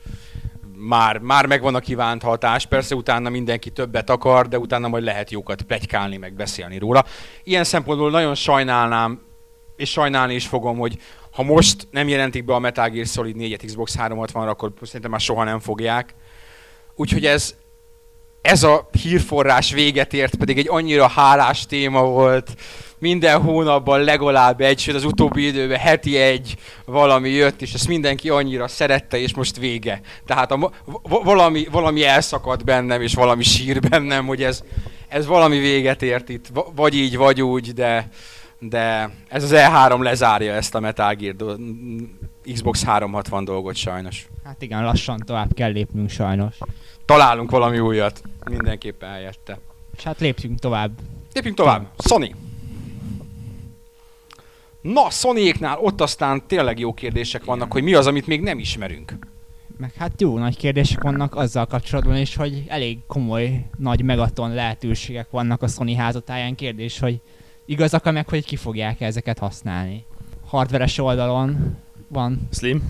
már, már megvan a kívánt hatás. Persze utána mindenki többet akar, de utána majd lehet jókat plegykálni, meg beszélni róla. Ilyen szempontból nagyon sajnálnám, és sajnálni is fogom, hogy ha most nem jelentik be a Metal Gear Solid 4-et Xbox 360-ra, akkor szerintem már soha nem fogják. Úgyhogy ez, ez a hírforrás véget ért, pedig egy annyira hálás téma volt. Minden hónapban legalább egy, sőt az utóbbi időben heti egy valami jött, és ezt mindenki annyira szerette, és most vége. Tehát a, valami, valami elszakadt bennem, és valami sír bennem, hogy ez, ez valami véget ért itt, vagy így, vagy úgy, de, de ez az E3 lezárja ezt a Metal Gear do- Xbox 360 dolgot sajnos. Hát igen, lassan tovább kell lépnünk sajnos. Találunk valami újat, mindenképpen helyette. És hát lépjünk tovább. Lépjünk tovább. Sony. Na, Sonyéknál ott aztán tényleg jó kérdések vannak, hogy mi az, amit még nem ismerünk. Meg hát jó nagy kérdések vannak azzal kapcsolatban is, hogy elég komoly, nagy megaton lehetőségek vannak a Sony házatáján. Kérdés, hogy igazak-e meg, hogy ki fogják ezeket használni. Hardveres oldalon van Slim?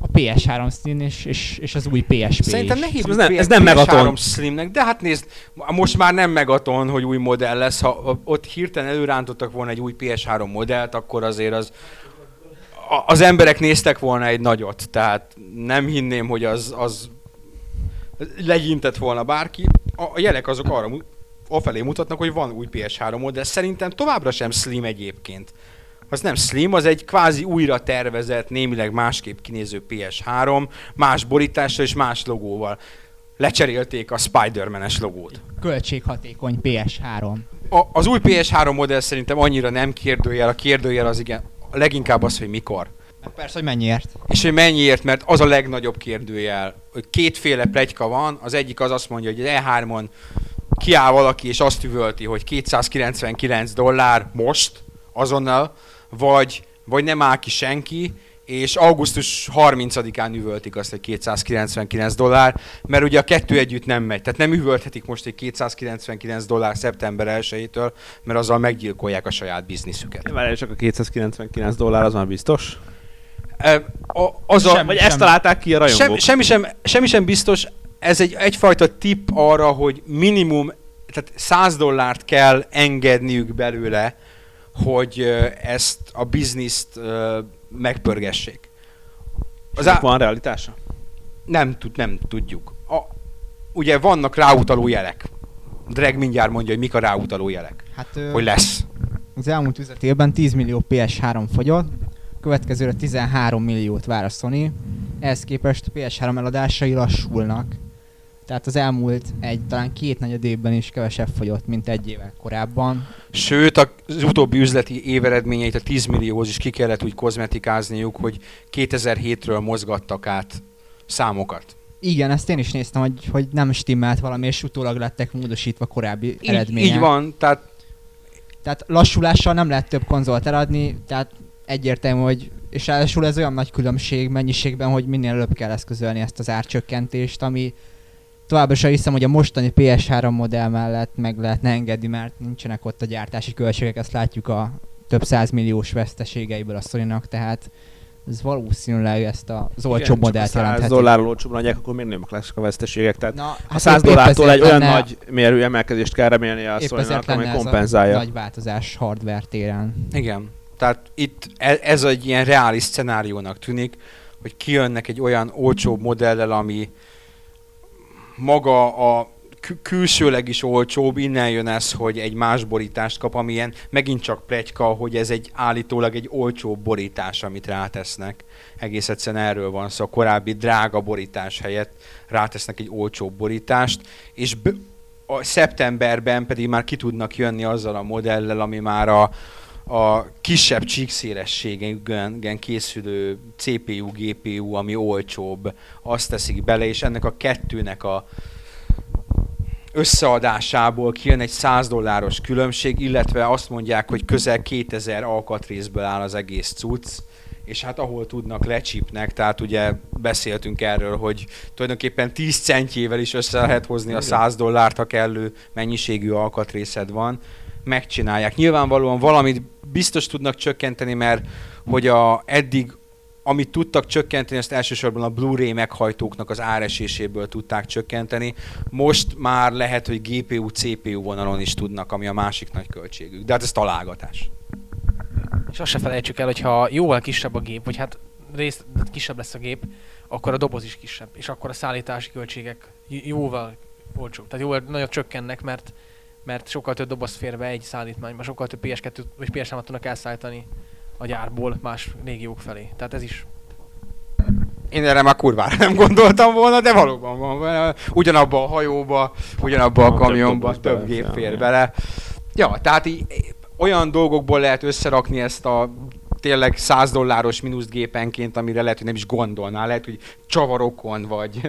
a PS3 Slim és, és, és az új PSP Szerintem ne hívjuk Ez nem- ez nem PS3 Megaton. Slimnek, de hát nézd, most már nem Megaton, hogy új modell lesz. Ha ott hirtelen előrántottak volna egy új PS3 modellt, akkor azért az a- az emberek néztek volna egy nagyot, tehát nem hinném, hogy az, az legyintett volna bárki. A, a jelek azok arra afelé mutatnak, hogy van új PS3 modell. Szerintem továbbra sem Slim egyébként. Az nem Slim, az egy kvázi újra tervezett, némileg másképp kinéző PS3, más borítással és más logóval. Lecserélték a Spider-Man-es logót. Költséghatékony PS3. A, az új PS3 modell szerintem annyira nem kérdőjel, a kérdőjel az igen, leginkább az, hogy mikor. Meg persze, hogy mennyiért. És hogy mennyiért, mert az a legnagyobb kérdőjel. Hogy kétféle plegyka van, az egyik az azt mondja, hogy az E3-on kiáll valaki és azt üvölti, hogy 299 dollár most, azonnal, vagy, vagy nem áll ki senki, és augusztus 30-án üvöltik azt, hogy 299 dollár, mert ugye a kettő együtt nem megy. Tehát nem üvölthetik most egy 299 dollár szeptember 1-től, mert azzal meggyilkolják a saját bizniszüket. Várjál, csak a 299 dollár az már biztos? E, a, az a, Sem- Vagy ezt találták ki a rajongók? Sem, semmi, sem, semmi sem biztos, ez egy egyfajta tipp arra, hogy minimum, tehát 100 dollárt kell engedniük belőle, hogy ezt a bizniszt megpörgessék. Az á- van realitása? nem, tud, nem tudjuk. A, ugye vannak ráutaló jelek. Drag mindjárt mondja, hogy mik a ráutaló jelek. Hát Hogy lesz. az elmúlt üzleti évben 10 millió PS3 fogyott, következőre 13 milliót vár a Sony, ehhez képest a PS3 eladásai lassulnak. Tehát az elmúlt egy, talán két negyed évben is kevesebb fogyott, mint egy évvel korábban. Sőt, az utóbbi üzleti éveredményeit a 10 millióhoz is ki kellett úgy kozmetikázniuk, hogy 2007-ről mozgattak át számokat. Igen, ezt én is néztem, hogy, hogy nem stimmelt valami, és utólag lettek módosítva korábbi Így, eredmények. így van, tehát Tehát lassulással nem lehet több konzolt eladni, tehát egyértelmű, hogy és ráadásul ez olyan nagy különbség mennyiségben, hogy minél előbb kell eszközölni ezt az árcsökkentést, ami továbbra sem hiszem, hogy a mostani PS3 modell mellett meg lehetne engedni, mert nincsenek ott a gyártási költségek, ezt látjuk a több százmilliós veszteségeiből a sony tehát ez valószínűleg ezt az olcsóbb modellt Ha 100 jelentheti. dollárról olcsóbban adják, akkor miért nem lesznek a veszteségek? Tehát Na, ha hát 100 épp- épp dollártól egy olyan nagy mérő emelkedést kell remélni a sony ezért amely lenne ez a kompenzálja. nagy változás hardware téren. igen. Tehát itt e- ez egy ilyen reális szenáriónak tűnik, hogy kijönnek egy olyan olcsóbb modellel, ami maga a kü- külsőleg is olcsóbb, innen jön ez, hogy egy más borítást kap, amilyen megint csak plegyka, hogy ez egy állítólag egy olcsóbb borítás, amit rátesznek. Egész egyszerűen erről van szó. A korábbi drága borítás helyett rátesznek egy olcsóbb borítást, és b- a szeptemberben pedig már ki tudnak jönni azzal a modellel, ami már a, a kisebb csíkszélességen készülő CPU, GPU, ami olcsóbb, azt teszik bele, és ennek a kettőnek a összeadásából kijön egy 100 dolláros különbség, illetve azt mondják, hogy közel 2000 alkatrészből áll az egész cucc, és hát ahol tudnak lecsípnek, tehát ugye beszéltünk erről, hogy tulajdonképpen 10 centjével is össze lehet hozni a 100 dollárt, ha kellő mennyiségű alkatrészed van, megcsinálják. Nyilvánvalóan valamit biztos tudnak csökkenteni, mert hogy a eddig amit tudtak csökkenteni, azt elsősorban a Blu-ray meghajtóknak az áreséséből tudták csökkenteni. Most már lehet, hogy GPU, CPU vonalon is tudnak, ami a másik nagy költségük. De hát ez találgatás. És azt se felejtsük el, hogy ha jóval kisebb a gép, vagy hát részt kisebb lesz a gép, akkor a doboz is kisebb, és akkor a szállítási költségek jóval olcsóbb. Tehát jóval nagyot csökkennek, mert mert sokkal több doboz fér be egy szállítmányba, sokkal több PS2 vagy PS3-at tudnak elszállítani a gyárból más régiók felé. Tehát ez is Én erre már kurvára nem gondoltam volna, de valóban van. Ugyanabba a hajóba, ugyanabba a több kamionba több bele, gép fér bele. Ja, tehát így, olyan dolgokból lehet összerakni ezt a tényleg 100 dolláros mínuszt gépenként, amire lehet, hogy nem is gondolnál, lehet, hogy csavarokon, vagy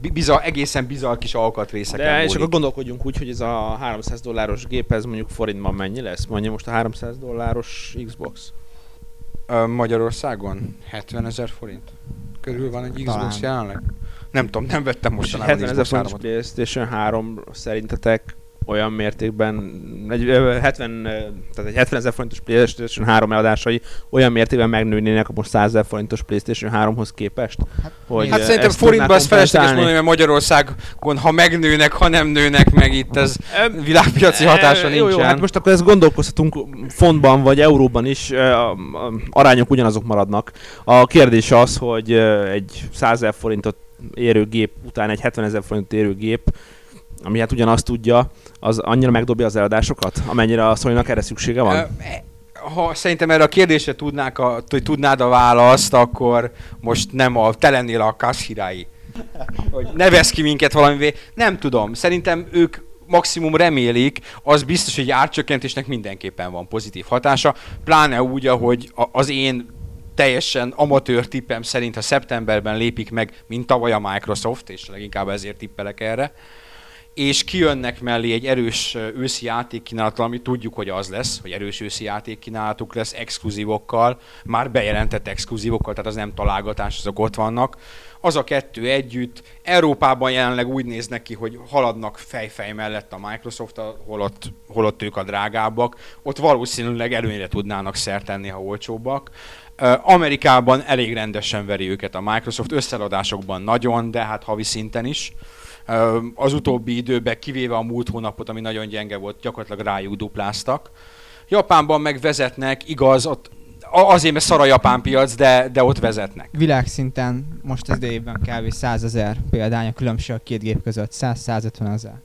bi- bizar, egészen bizarr kis alkatrészeken De és múlik. akkor gondolkodjunk úgy, hogy ez a 300 dolláros gép, ez mondjuk forintban mennyi lesz? Mondja most a 300 dolláros Xbox. Magyarországon 70 ezer forint körül van egy Xbox Talán. jelenleg? Nem tudom, nem vettem Most egy mostanában 70 ezer 3-ot. PlayStation 3 szerintetek olyan mértékben, egy ö, 70, ö, tehát egy 70 ezer forintos PlayStation 3 eladásai olyan mértékben megnőnének a most 100 ezer forintos PlayStation 3-hoz képest? Hogy Hát szerintem forintban ez felesleges mondani, mert Magyarországon, ha megnőnek, ha nem nőnek meg itt, ez világpiaci hatása Ö, Jó, jó, nincsen. hát most akkor ezt gondolkozhatunk fontban vagy euróban is, arányok ugyanazok maradnak. A kérdés az, hogy egy 100 ezer forintot érő gép után egy 70 ezer forintot érő gép, ami hát ugyanazt tudja, az annyira megdobja az eladásokat, amennyire a sony erre szüksége van? Ha szerintem erre a kérdésre tudnák a, tudnád a választ, akkor most nem a, te lennél a kaszhirái. Hogy nevez ki minket valamivé. Nem tudom. Szerintem ők maximum remélik, az biztos, hogy árcsökkentésnek mindenképpen van pozitív hatása, pláne úgy, ahogy az én teljesen amatőr tippem szerint, ha szeptemberben lépik meg, mint tavaly a Microsoft, és leginkább ezért tippelek erre, és kijönnek mellé egy erős őszi játékkínálattal, ami tudjuk, hogy az lesz, hogy erős őszi játékkínálatuk lesz, exkluzívokkal, már bejelentett exkluzívokkal, tehát az nem találgatás, azok ott vannak. Az a kettő együtt, Európában jelenleg úgy néznek ki, hogy haladnak fejfej mellett a Microsoft, holott, holott ők a drágábbak, ott valószínűleg előnyre tudnának szert tenni, ha olcsóbbak. Amerikában elég rendesen veri őket a Microsoft, összeladásokban nagyon, de hát havi szinten is. Az utóbbi időben, kivéve a múlt hónapot, ami nagyon gyenge volt, gyakorlatilag rájuk dupláztak. Japánban meg vezetnek, igaz, ott azért, mert szar a japán piac, de, de ott vezetnek. Világszinten most ez évben kb. 100 ezer példány a különbség a két gép között. 100-150 ezer.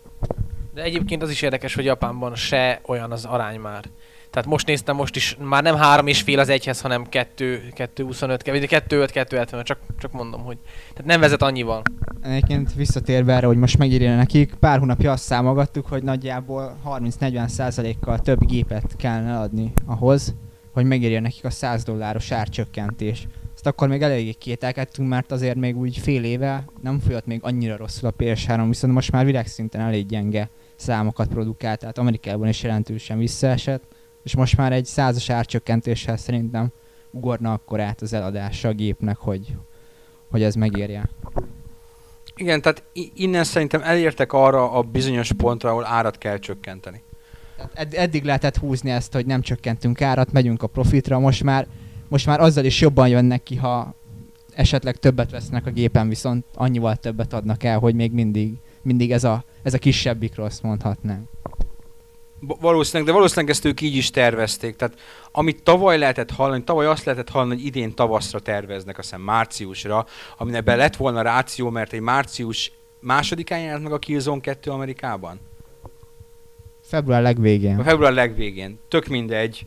De egyébként az is érdekes, hogy Japánban se olyan az arány már. Tehát most néztem, most is már nem három és fél az egyhez, hanem 2, 2 25, vagy 2 5, 2 70, csak, csak mondom, hogy tehát nem vezet annyival. Egyébként visszatérve erre, hogy most megírja nekik, pár hónapja azt számolgattuk, hogy nagyjából 30-40 százalékkal több gépet kellene adni ahhoz, hogy megérje nekik a 100 dolláros árcsökkentés. Ezt akkor még eléggé kételkedtünk, mert azért még úgy fél éve nem folyott még annyira rosszul a PS3, viszont most már világszinten elég gyenge számokat produkált, tehát Amerikában is jelentősen visszaesett, és most már egy százas árcsökkentéssel szerintem ugorna akkor át az eladása a gépnek, hogy, hogy ez megérje. Igen, tehát innen szerintem elértek arra a bizonyos pontra, ahol árat kell csökkenteni. Ed- eddig lehetett húzni ezt, hogy nem csökkentünk árat, megyünk a profitra, most már, most már azzal is jobban jönnek ki, ha esetleg többet vesznek a gépen, viszont annyival többet adnak el, hogy még mindig, mindig ez a, ez a kisebbik rossz mondhatnánk. Valószínűleg, de valószínűleg ezt ők így is tervezték. Tehát amit tavaly lehetett hallani, tavaly azt lehetett hallani, hogy idén tavaszra terveznek, azt hiszem márciusra, aminek be lett volna ráció, mert egy március másodikán jelent meg a Killzone 2 Amerikában? Február legvégén. A február legvégén. Tök mindegy.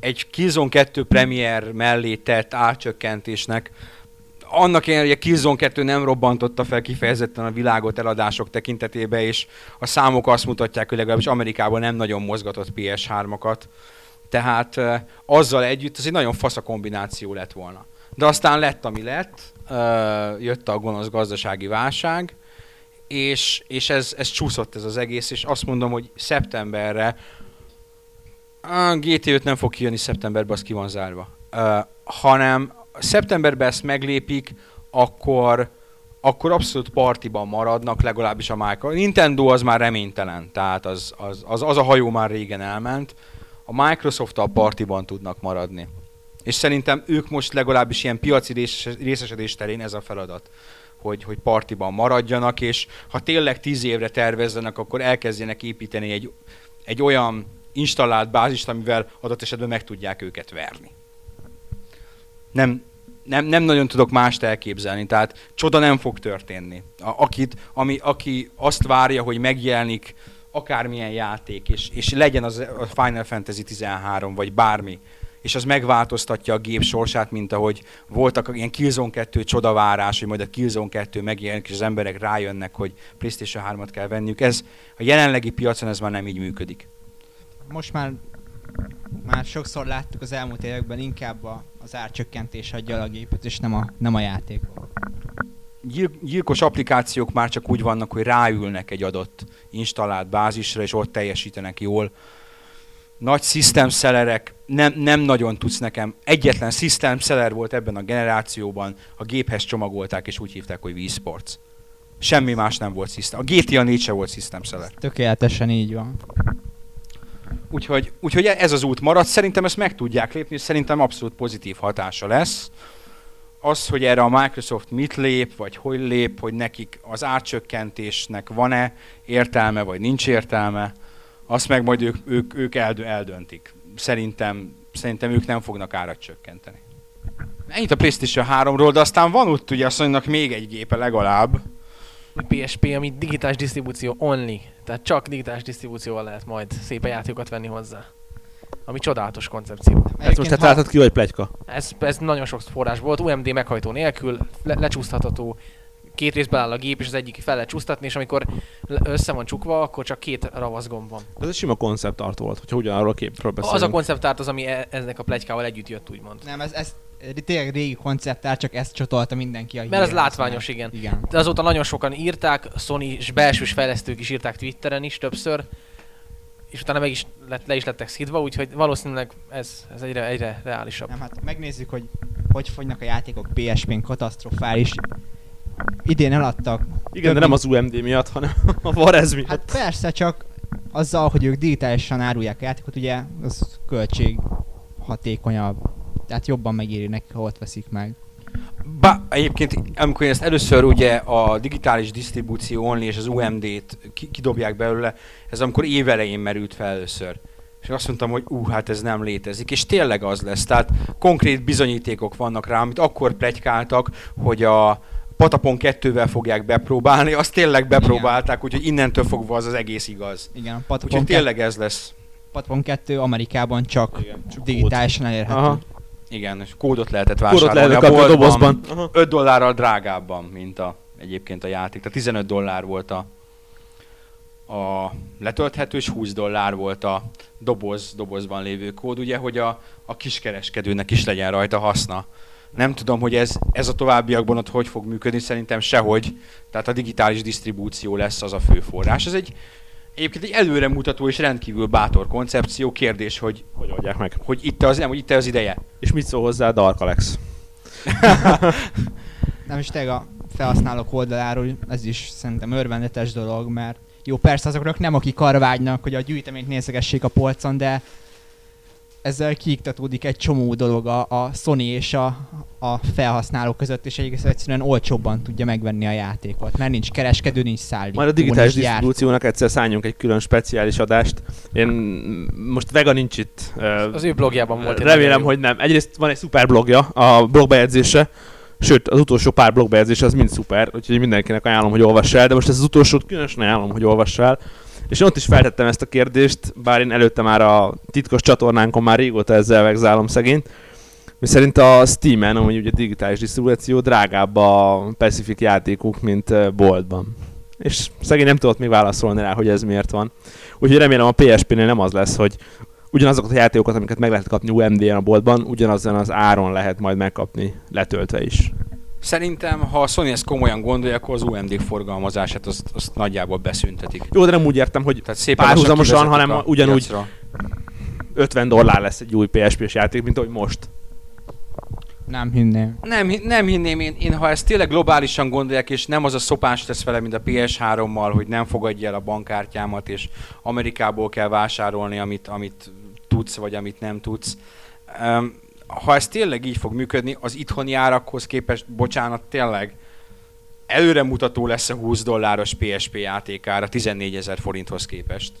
Egy Killzone 2 Premier mellé tett átcsökkentésnek annak ellenére, hogy a Killzone 2 nem robbantotta fel kifejezetten a világot eladások tekintetében, és a számok azt mutatják, hogy legalábbis Amerikában nem nagyon mozgatott PS3-akat. Tehát uh, azzal együtt ez egy nagyon fasz a kombináció lett volna. De aztán lett, ami lett, jött a gonosz gazdasági válság, és, és ez, ez csúszott ez az egész, és azt mondom, hogy szeptemberre a GT5 nem fog kijönni szeptemberben, az ki van zárva. Uh, hanem szeptemberben ezt meglépik, akkor, akkor abszolút partiban maradnak, legalábbis a Microsoft. Nintendo az már reménytelen, tehát az, az, az, az a hajó már régen elment. A Microsoft a partiban tudnak maradni. És szerintem ők most legalábbis ilyen piaci részesedés terén ez a feladat hogy, hogy partiban maradjanak, és ha tényleg tíz évre tervezzenek, akkor elkezdjenek építeni egy, egy olyan installált bázist, amivel adott esetben meg tudják őket verni. Nem, nem, nem nagyon tudok mást elképzelni, tehát csoda nem fog történni. A, akit, ami, aki azt várja, hogy megjelenik akármilyen játék, és, és legyen az a Final Fantasy 13, vagy bármi, és az megváltoztatja a gép sorsát, mint ahogy voltak ilyen Killzone 2 csodavárás, hogy majd a Killzone 2 megjelenik, és az emberek rájönnek, hogy PlayStation 3-at kell venniük. Ez a jelenlegi piacon ez már nem így működik. Most már már sokszor láttuk az elmúlt években inkább a, az árcsökkentés adja a gépet, és nem a, nem a játék. Gyil- gyilkos applikációk már csak úgy vannak, hogy ráülnek egy adott installált bázisra, és ott teljesítenek jól. Nagy system sellerek nem, nem nagyon tudsz nekem. Egyetlen system seller volt ebben a generációban, a géphez csomagolták, és úgy hívták, hogy Wii Sports. Semmi más nem volt system. A GTA 4 se volt system seller. Tökéletesen így van. Úgyhogy, úgyhogy ez az út marad. Szerintem ezt meg tudják lépni, és szerintem abszolút pozitív hatása lesz. Az, hogy erre a Microsoft mit lép, vagy hogy lép, hogy nekik az átcsökkentésnek van-e értelme, vagy nincs értelme, azt meg majd ők, ők, ők eldö, eldöntik. Szerintem, szerintem ők nem fognak árat csökkenteni. Ennyit a PlayStation 3-ról, de aztán van ott ugye azt még egy gépe legalább, PSP, ami digitális disztribúció only. Tehát csak digitális disztribúcióval lehet majd szép játékokat venni hozzá. Ami csodálatos koncepció. Ez most te találtad ki, vagy plegyka? Ez, ez nagyon sok forrás volt, UMD meghajtó nélkül, le, lecsúsztatható, két részben áll a gép, és az egyik fel lehet csúsztatni, és amikor össze van csukva, akkor csak két ravaszgomb van. Ez egy sima konceptart volt, hogyha ugyanarról a képről beszélünk. Az a konceptárt az, ami e- eznek a plegykával együtt jött, úgymond. Nem, ez, ez tényleg régi konceptár, csak ezt csatolta mindenki a Mert ez látványos, igen. igen. De azóta nagyon sokan írták, Sony és belsős fejlesztők is írták Twitteren is többször, és utána meg is lett, le is lettek szidva, úgyhogy valószínűleg ez, ez egyre, egyre reálisabb. Nem, hát megnézzük, hogy hogy fogynak a játékok PSP-n katasztrofális. Idén eladtak. Igen, de nem az UMD miatt, hanem a Varez miatt. Hát persze, csak azzal, hogy ők digitálisan árulják a játékot, ugye az költség hatékonyabb tehát jobban megéri nekik, ha ott veszik meg. Ba, egyébként, amikor ezt először ugye a digitális disztribúció only és az UMD-t kidobják belőle, ez amikor évelején merült fel először. És azt mondtam, hogy ú, hát ez nem létezik. És tényleg az lesz. Tehát konkrét bizonyítékok vannak rá, amit akkor plegykáltak, hogy a Patapon 2-vel fogják bepróbálni, azt tényleg bepróbálták, úgyhogy innentől fogva az az egész igaz. Igen, Patapon úgyhogy tényleg ez lesz. Patapon 2 Amerikában csak, Igen, csak digitálisan elérhető. Aha. Igen, és kódot lehetett vásárolni kódot lehetett a, a dobozban. 5 dollárral drágábban, mint a, egyébként a játék. Tehát 15 dollár volt a, a letölthető, és 20 dollár volt a doboz, dobozban lévő kód, ugye, hogy a, a kiskereskedőnek is legyen rajta haszna. Nem tudom, hogy ez, ez a továbbiakban ott hogy fog működni, szerintem sehogy. Tehát a digitális disztribúció lesz az a fő forrás. Ez egy Egyébként egy előremutató és rendkívül bátor koncepció. Kérdés, hogy, hogy oldják meg. Hogy itt az, nem, hogy itt az ideje. És mit szól hozzá Dark Alex? nem is tényleg a felhasználók oldaláról ez is szerintem örvendetes dolog, mert jó, persze azoknak nem akik arra vágynak, hogy a gyűjteményt nézegessék a polcon, de ezzel kiiktatódik egy csomó dolog a, a Sony és a, a felhasználó között, és egész egyszerűen olcsóbban tudja megvenni a játékot, mert nincs kereskedő, nincs szállító. Majd a digitális disztribúciónak egyszer szálljunk egy külön speciális adást. Én most Vega nincs itt. Az ő blogjában volt. Remélem, hogy nem. Egyrészt van egy szuper blogja, a blogbejegyzése, Sőt, az utolsó pár blogbejegyzés az mind szuper, úgyhogy mindenkinek ajánlom, hogy olvass el, de most ez az utolsót különösen ajánlom, hogy olvass el. És én ott is feltettem ezt a kérdést, bár én előtte már a titkos csatornánkon már régóta ezzel vegzálom szegényt, mi szerint a Steam-en, amúgy ugye digitális disztribúció, drágább a Pacific játékuk, mint boltban. És szegény nem tudott még válaszolni rá, hogy ez miért van. Úgyhogy remélem a PSP-nél nem az lesz, hogy ugyanazokat a játékokat, amiket meg lehet kapni UMD-en a boltban, ugyanazon az áron lehet majd megkapni letöltve is. Szerintem, ha a Sony ezt komolyan gondolja, akkor az UMD forgalmazását azt, azt nagyjából beszüntetik. Jó, de nem úgy értem, hogy Tehát szépen Párhuzamosan, hanem a ugyanúgy- piacra. 50 dollár lesz egy új PSP-s játék, mint ahogy most. Nem hinném. Nem, nem hinném én, én, ha ezt tényleg globálisan gondolják, és nem az a szopás tesz vele, mint a PS3-mal, hogy nem fogadja el a bankkártyámat, és Amerikából kell vásárolni, amit, amit tudsz, vagy amit nem tudsz. Um, ha ez tényleg így fog működni, az itthoni árakhoz képest, bocsánat, tényleg előremutató lesz a 20 dolláros PSP játékára 14 ezer forinthoz képest.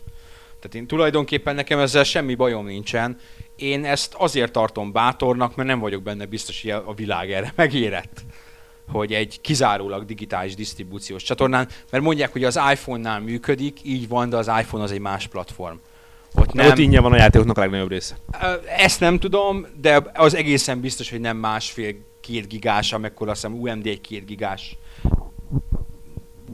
Tehát én tulajdonképpen nekem ezzel semmi bajom nincsen. Én ezt azért tartom bátornak, mert nem vagyok benne biztos, hogy a világ erre megérett hogy egy kizárólag digitális disztribúciós csatornán, mert mondják, hogy az iPhone-nál működik, így van, de az iPhone az egy más platform. Ott Nem. Ott ingyen van a játékoknak a legnagyobb része. Ezt nem tudom, de az egészen biztos, hogy nem másfél két gigás, amekkor azt hiszem UMD egy két gigás.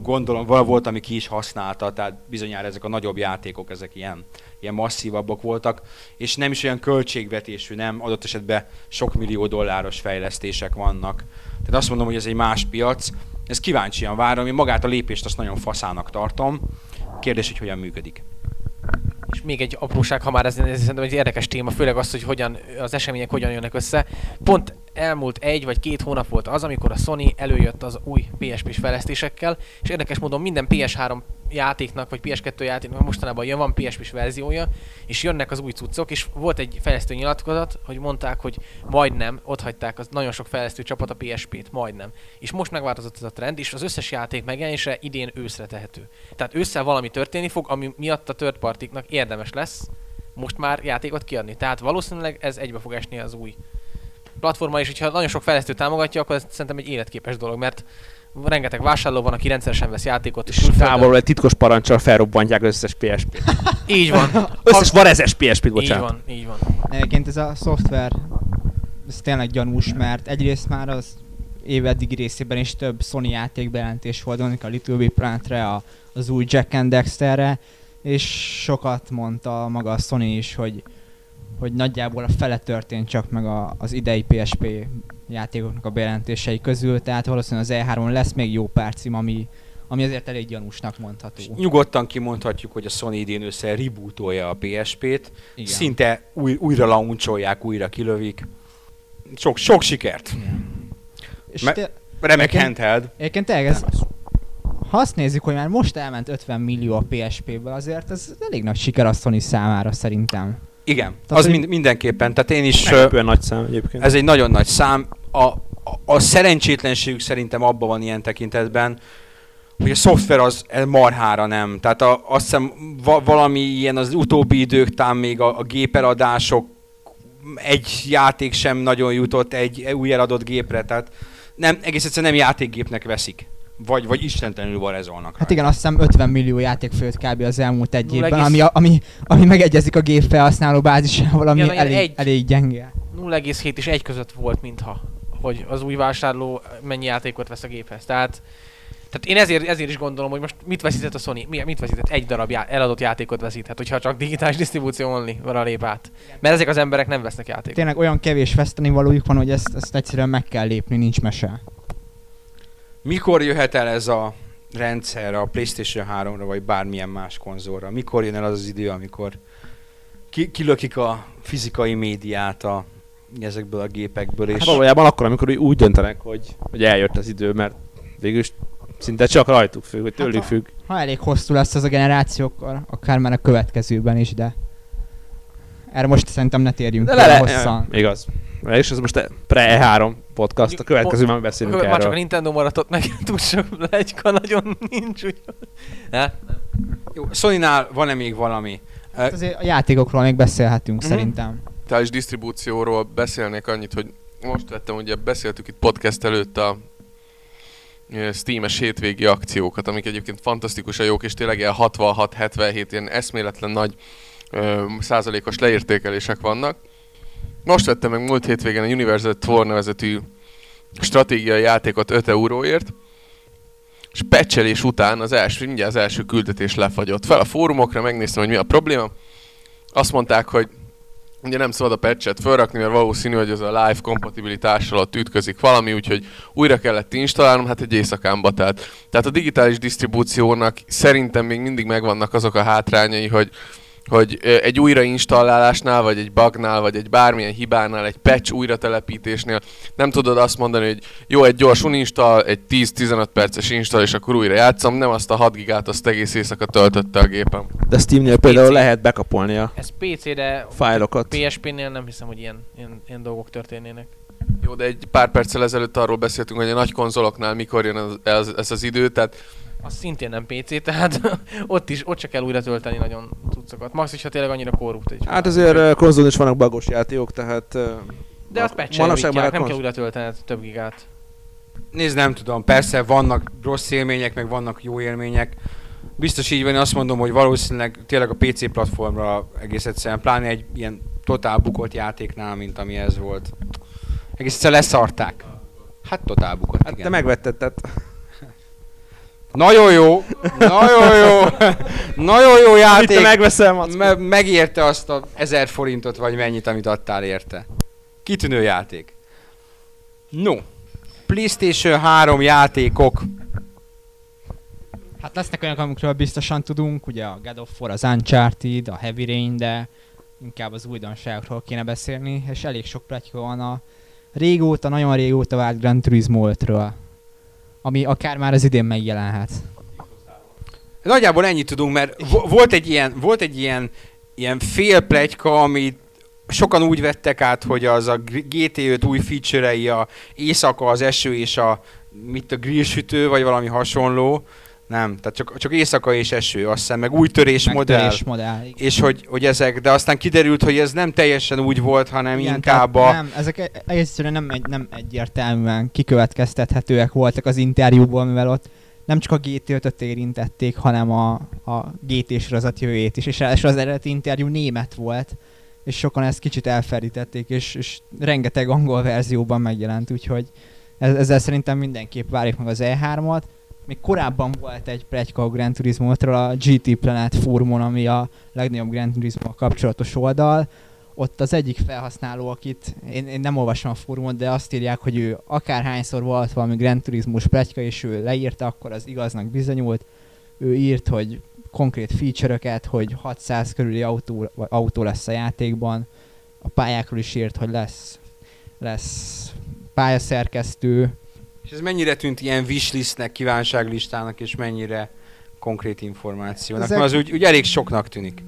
Gondolom, vala volt, ami ki is használta, tehát bizonyára ezek a nagyobb játékok, ezek ilyen, ilyen masszívabbak voltak, és nem is olyan költségvetésű, nem adott esetben sok millió dolláros fejlesztések vannak. Tehát azt mondom, hogy ez egy más piac. Ez kíváncsian várom, én magát a lépést azt nagyon faszának tartom. Kérdés, hogy hogyan működik. És még egy apróság, ha már ez, ez szerintem egy érdekes téma, főleg az, hogy hogyan, az események hogyan jönnek össze. Pont elmúlt egy vagy két hónap volt az, amikor a Sony előjött az új PSP-s fejlesztésekkel, és érdekes módon minden PS3 játéknak, vagy PS2 játéknak mostanában jön, van PSP-s verziója, és jönnek az új cuccok, és volt egy fejlesztő nyilatkozat, hogy mondták, hogy majdnem, ott hagyták az nagyon sok fejlesztő csapat a PSP-t, majdnem. És most megváltozott ez a trend, és az összes játék megjelenése idén őszre tehető. Tehát ősszel valami történni fog, ami miatt a third partiknak érdemes lesz most már játékot kiadni. Tehát valószínűleg ez egybe fog esni az új platforma, és hogyha nagyon sok fejlesztő támogatja, akkor ez szerintem egy életképes dolog, mert rengeteg vásárló van, aki rendszeresen vesz játékot, és távolról egy titkos parancsal felrobbantják az összes PSP-t. Így van. Összes varezes PSP-t, Így bocsánat. van, így van. Egyébként ez a szoftver, ez tényleg gyanús, mert egyrészt már az év eddigi részében is több Sony játék bejelentés volt, gondoljuk a Little Big Planetre, a, az új Jack and Dexterre, és sokat mondta maga a Sony is, hogy, hogy nagyjából a fele történt csak meg a, az idei PSP játékoknak a bejelentései közül, tehát valószínűleg az E3-on lesz még jó pár cím, ami, ami azért elég gyanúsnak mondható. És nyugodtan kimondhatjuk, hogy a Sony idén össze rebootolja a PSP-t, Igen. szinte új, újra launcholják, újra kilövik. Sok, sok sikert! És Me- te, Remek Nekem- handheld. Egyébként tényleg ez, ha azt nézzük, hogy már most elment 50 millió a PSP-ből, azért ez elég nagy siker a Sony számára szerintem. Igen, Tehát, az mind, mindenképpen. Tehát én is, Meglepően nagy szám egyébként. ez egy nagyon nagy szám. A, a, a szerencsétlenségük szerintem abban van ilyen tekintetben, hogy a szoftver az marhára nem. Tehát a, azt hiszem va, valami ilyen az utóbbi idők, talán még a, a gépeladások, egy játék sem nagyon jutott egy új eladott gépre, tehát nem, egész egyszerűen nem játékgépnek veszik. Vagy, vagy istentelenül varezolnak Hát rá. igen, azt hiszem 50 millió játék főtt kb. az elmúlt egy évben, ami, ami, ami megegyezik a gép felhasználó bázisával, ami Igen, elég, egy- elég gyenge. 0,7 és 1 között volt, mintha, hogy az új vásárló mennyi játékot vesz a géphez. Tehát, tehát én ezért, ezért is gondolom, hogy most mit veszített a Sony? Mi- Mit veszített? Egy darab já- eladott játékot veszíthet, hogyha csak digitális disztribúció only van a lép át. Mert ezek az emberek nem vesznek játékot. Tényleg olyan kevés veszteni valójuk van, hogy ezt, ezt egyszerűen meg kell lépni, nincs mese. Mikor jöhet el ez a rendszer a PlayStation 3-ra, vagy bármilyen más konzolra? Mikor jön el az az idő, amikor ki, kilökik a fizikai médiát a, ezekből a gépekből, és Hát valójában akkor, amikor úgy- úgy döntenek, hogy, hogy eljött az idő, mert végülis szinte csak rajtuk függ, vagy tőlük Hát függ. Ha elég hosszú lesz ez a generáció, akkor akár már a következőben is, de erre most szerintem ne térjünk De le, le, hosszan. igaz. És ez most pre-E3 podcast, a következőben beszélünk Már csak a erről. Nintendo maradt meg túl sok legyka nagyon nincs, úgy. Ne? Jó, Sony-nál van-e még valami? Hát azért a játékokról még beszélhetünk Mhm. szerintem. digitális disztribúcióról beszélnék annyit, hogy most vettem, ugye beszéltük itt podcast előtt a Steam-es hétvégi akciókat, amik egyébként fantasztikusan jók, és tényleg ilyen 66-77 ilyen eszméletlen nagy ö, százalékos leértékelések vannak. Most vettem meg múlt hétvégen a Universal Tour nevezetű stratégiai játékot 5 euróért, és pecselés után az első, mindjárt az első küldetés lefagyott. Fel a fórumokra, megnéztem, hogy mi a probléma. Azt mondták, hogy ugye nem szabad a patchet felrakni, mert valószínű, hogy ez a live kompatibilitással ott ütközik valami, úgyhogy újra kellett installálnom, hát egy éjszakánba telt. Tehát a digitális disztribúciónak szerintem még mindig megvannak azok a hátrányai, hogy hogy egy újrainstalálásnál, vagy egy bugnál, vagy egy bármilyen hibánál, egy patch újratelepítésnél nem tudod azt mondani, hogy jó, egy gyors uninstall, egy 10-15 perces install, és akkor újra játszom, nem azt a 6 gigát azt egész éjszaka töltötte a gépem. De Steamnél például lehet bekapolni a Ez PC-re, fájlokat. PSP-nél nem hiszem, hogy ilyen, ilyen, ilyen dolgok történnének. Jó, de egy pár perccel ezelőtt arról beszéltünk, hogy a nagy konzoloknál mikor jön ez, ez, ez az idő, tehát Az szintén nem PC, tehát ott is, ott csak kell újra tölteni nagyon cuccokat. Max is, ha tényleg annyira korrupt egy Hát azért konzolon is vannak bagos játékok, tehát... De azt patch a nem kell konz- újra töltened több gigát. Nézd, nem tudom, persze vannak rossz élmények, meg vannak jó élmények. Biztos így van, én azt mondom, hogy valószínűleg tényleg a PC platformra egész egyszerűen, pláne egy ilyen totál bukott játéknál, mint ami ez volt. Egész egyszerűen leszarták. Hát totál bukott, Hát igen. te megvetted, tehát... Nagyon jó, nagyon jó, nagyon jó Itt te játék. megveszel, Mackó? Me- megérte azt a 1000 forintot, vagy mennyit, amit adtál érte. Kitűnő játék. No, PlayStation 3 játékok. Hát lesznek olyanok, amikről biztosan tudunk, ugye a God of War, az Uncharted, a Heavy Rain, de inkább az újdonságokról kéne beszélni, és elég sok pletyka van a régóta, nagyon régóta vált Gran Turismo 5-ről, ami akár már az idén megjelenhet. Nagyjából ennyit tudunk, mert vo- volt egy ilyen, volt egy ilyen, ilyen fél pletyka, amit sokan úgy vettek át, hogy az a G- GT5 új feature-ei a éjszaka, az eső és a mit a grillsütő, vagy valami hasonló. Nem, tehát csak, csak éjszaka és eső, azt hiszem, meg új törés modell. Megtörés modell. igen. És hogy, hogy ezek, de aztán kiderült, hogy ez nem teljesen úgy volt, hanem Igen, inkább a... Nem, ezek e- egyszerűen nem, egy, nem egyértelműen kikövetkeztethetőek voltak az interjúból, mivel ott nem csak a GT5-öt érintették, hanem a, a GT sorozat jövőjét is, és az eredeti interjú német volt, és sokan ezt kicsit elfelítették, és, és rengeteg angol verzióban megjelent, úgyhogy ez, ezzel szerintem mindenképp várjuk meg az E3-ot. Még korábban volt egy pletyka a Gran turismo a GT Planet fórumon, ami a legnagyobb Gran turismo kapcsolatos oldal, ott az egyik felhasználó, akit én, én nem olvasom a fórumot, de azt írják, hogy ő akárhányszor volt valami Gran Turismo pletyka, és ő leírta, akkor az igaznak bizonyult. Ő írt, hogy konkrét feature-öket, hogy 600 körüli autó, autó lesz a játékban. A pályákról is írt, hogy lesz, lesz pályaszerkesztő. És ez mennyire tűnt ilyen wishlistnek, kívánságlistának, és mennyire konkrét információnak? Ezek- Mert az úgy, úgy elég soknak tűnik.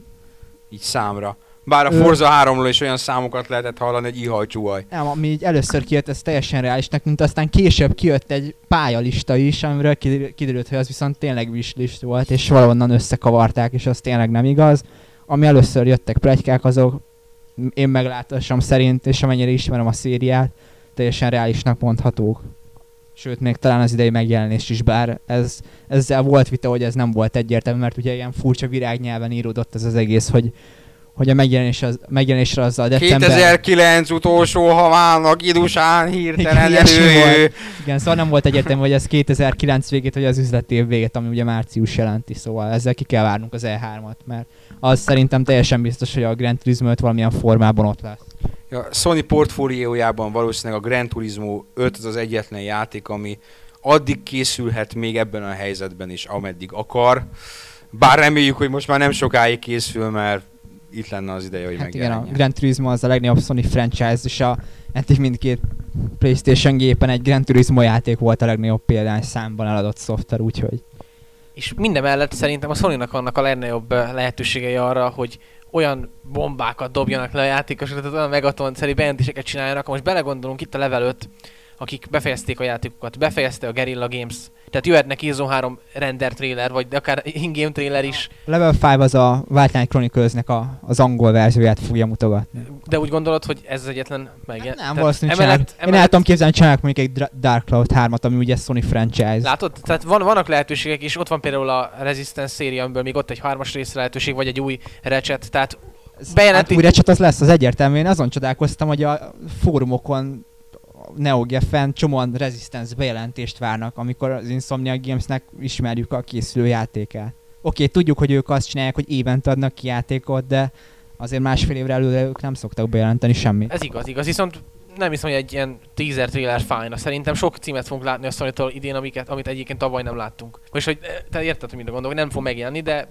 Így számra. Bár a Forza 3-ról is olyan számokat lehetett hallani, hogy ihajcsúaj. Nem, ami így először kijött, ez teljesen reálisnak, mint aztán később kijött egy pályalista is, amiről kiderül- kiderült, hogy az viszont tényleg wishlist volt, és valahonnan összekavarták, és az tényleg nem igaz. Ami először jöttek plegykák, azok én meglátásom szerint, és amennyire ismerem a szériát, teljesen reálisnak mondhatók. Sőt, még talán az idei megjelenés is, bár ez, ezzel volt vita, hogy ez nem volt egyértelmű, mert ugye ilyen furcsa virágnyelven íródott ez az egész, hogy hogy a megjelenés az, megjelenésre azzal december... 2009 utolsó havának idusán hirtelen Igen, elő. Igen, szóval nem volt egyértelmű, hogy ez 2009 végét, vagy az üzleti év végét, ami ugye március jelenti, szóval ezzel ki kell várnunk az E3-at, mert az szerintem teljesen biztos, hogy a Grand Turismo 5 valamilyen formában ott lesz. A Sony portfóliójában valószínűleg a Gran Turismo 5 az az egyetlen játék, ami addig készülhet még ebben a helyzetben is, ameddig akar. Bár reméljük, hogy most már nem sokáig készül, mert itt lenne az ideje, hogy Hát igen, a megjelenjen. Grand Turismo az a legnagyobb Sony franchise, és a, eddig mindkét Playstation gépen egy Grand Turismo játék volt a legnagyobb példány számban eladott szoftver, úgyhogy És mindemellett szerintem a Sony-nak vannak a legnagyobb lehetőségei arra, hogy olyan bombákat dobjanak le a játékosokra, tehát olyan megaton-szerű bejelentéseket csináljanak. Ha most belegondolunk itt a level 5, akik befejezték a játékokat, befejezte a Guerrilla Games, tehát jöhetne Killzone 3 render trailer, vagy akár in-game trailer is. a Level 5 az a Wildline Chronicles-nek a, az angol verzióját fogja mutogatni. De úgy gondolod, hogy ez az egyetlen meg? Hát nem, valószínűleg emellett, emellett, Én el tudom képzelni, csinálják mondjuk egy Dark Cloud 3-at, ami ugye Sony franchise. Látod? Tehát van, vannak lehetőségek, és ott van például a Resistance széria, amiből még ott egy hármas rész lehetőség, vagy egy új Ratchet, tehát bejelenti- Hát újra csak az lesz, az egyértelmű. Én azon csodálkoztam, hogy a fórumokon NeoGeffen csomóan Resistance bejelentést várnak, amikor az Insomnia Gamesnek ismerjük a készülő játékát. Oké, tudjuk, hogy ők azt csinálják, hogy évent adnak ki játékot, de azért másfél évre előre ők nem szoktak bejelenteni semmit. ez igaz, igaz. Viszont nem hiszem, hogy egy ilyen teaser trailer fájna. Szerintem sok címet fogunk látni a sony idén, amiket, amit egyébként tavaly nem láttunk. És hogy eh, te érted, hogy mit gondolok, nem fog megjelenni, de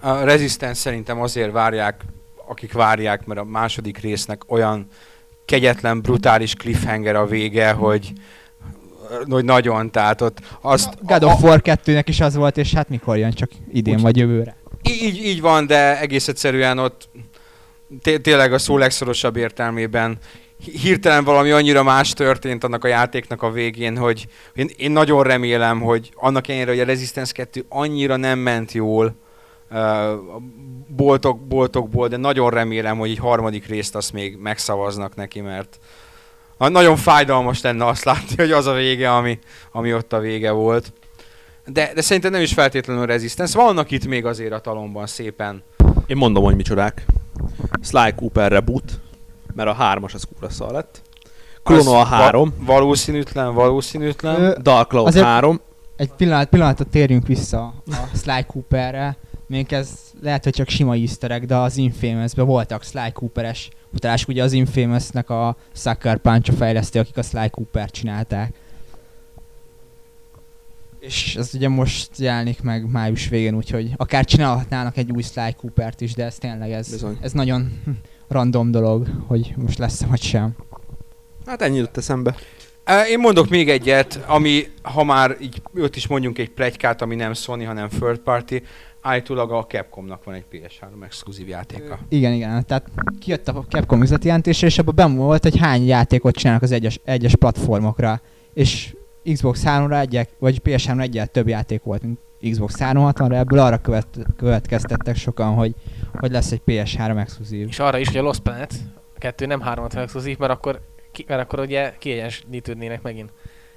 A Resistance szerintem azért várják, akik várják, mert a második résznek olyan kegyetlen, brutális cliffhanger a vége, hogy, hogy nagyon, tehát ott azt... God of War 2-nek is az volt, és hát mikor jön, csak idén Úgy- vagy jövőre. Így, így van, de egész egyszerűen ott té- tényleg a szó legszorosabb értelmében hi- hirtelen valami annyira más történt annak a játéknak a végén, hogy én, én nagyon remélem, hogy annak ellenére, hogy a Resistance 2 annyira nem ment jól a boltok, boltokból, de nagyon remélem, hogy egy harmadik részt azt még megszavaznak neki, mert na- nagyon fájdalmas lenne azt látni, hogy az a vége, ami, ami ott a vége volt. De, de szerintem nem is feltétlenül Resistance. Vannak itt még azért a talomban szépen. Én mondom, hogy micsodák. Sly Cooper reboot, mert a hármas az kúra szar lett. Klono a három, Va- valószínűtlen, valószínűtlen. Ö, Dark Cloud 3, Egy pillanat, pillanatot térjünk vissza a Sly Cooperre. Még ez lehet, hogy csak sima easter de az infamous voltak Sly Cooperes utalások. Ugye az Infamous-nek a Sucker Punch a fejlesztő, akik a Sly Cooper csinálták. És ez ugye most jelenik meg május végén, úgyhogy akár csinálhatnának egy új Sly Coopert is, de ez tényleg ez, Bizony. ez nagyon random dolog, hogy most lesz vagy sem. hát ennyi jutott eszembe. Én mondok még egyet, ami, ha már így ott is mondjunk egy plegykát, ami nem Sony, hanem third party, állítólag a Capcomnak van egy PS3 exkluzív játéka. Igen, igen. Tehát kijött a Capcom üzleti jelentése, és abban benne volt, hogy hány játékot csinálnak az egyes, egyes platformokra. És Xbox 3-ra egyek, vagy PS3-ra egyel több játék volt, mint Xbox 360-ra. Ebből arra követ, következtettek sokan, hogy, hogy lesz egy PS3 exkluzív. és arra is, hogy a Lost Planet 2 nem 3 exkluzív, mert akkor ki, mert akkor ugye kiegyenlítődnének megint.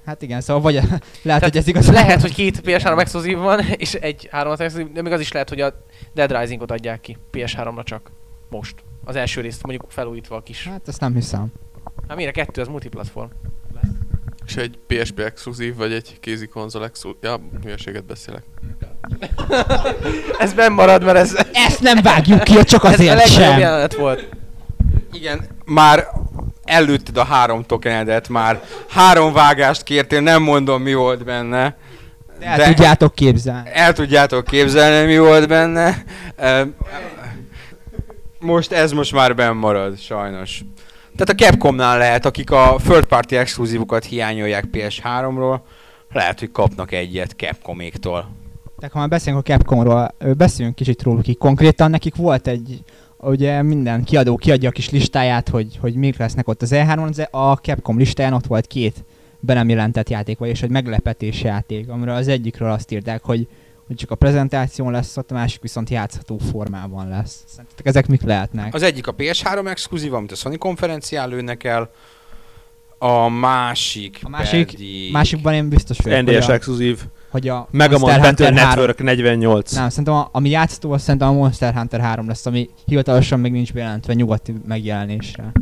Hát igen, szóval vagy lehet, Tehát hogy ez igaz. Lehet, hogy két PS3 exkluzív van, és egy 3 exkluzív, de még az is lehet, hogy a Dead Rising-ot adják ki PS3-ra csak. Most. Az első részt mondjuk felújítva a kis. Hát ezt nem hiszem. Hát mire kettő, az multiplatform. És egy PSP exkluzív, vagy egy kézi konzol exkluzív. Ja, hülyeséget beszélek. Ez benn marad, mert ez, Ezt nem vágjuk ki, csak ez a azért sem. jelenet volt. Igen, már előtted a három tokenedet, már három vágást kértél, nem mondom mi volt benne. El tudjátok képzelni. El tudjátok képzelni, mi volt benne. Most ez most már benn marad, sajnos. Tehát a Capcomnál lehet, akik a third party exkluzívokat hiányolják PS3-ról, lehet, hogy kapnak egyet Capcoméktól. Tehát ha már beszélünk a Capcomról, beszéljünk kicsit róluk. Konkrétan nekik volt egy, ugye minden kiadó kiadja a kis listáját, hogy, hogy mik lesznek ott az E3-on, az- a Capcom listáján ott volt két be nem jelentett játék, vagyis egy meglepetés játék, amiről az egyikről azt írták, hogy, hogy csak a prezentáción lesz ott, a másik viszont játszható formában lesz. Szerintetek ezek mik lehetnek? Az egyik a PS3 exkluzív, amit a Sony konferencián lőnek el, a másik, A másik- pedig... Másikban én biztos vagyok, NDS a, exkluzív. Hogy a Megamond Monster Battle Hunter 3 Network 48. Nem, szerintem a, ami játszható, az szerintem a Monster Hunter 3 lesz, ami hivatalosan még nincs bejelentve nyugati megjelenésre.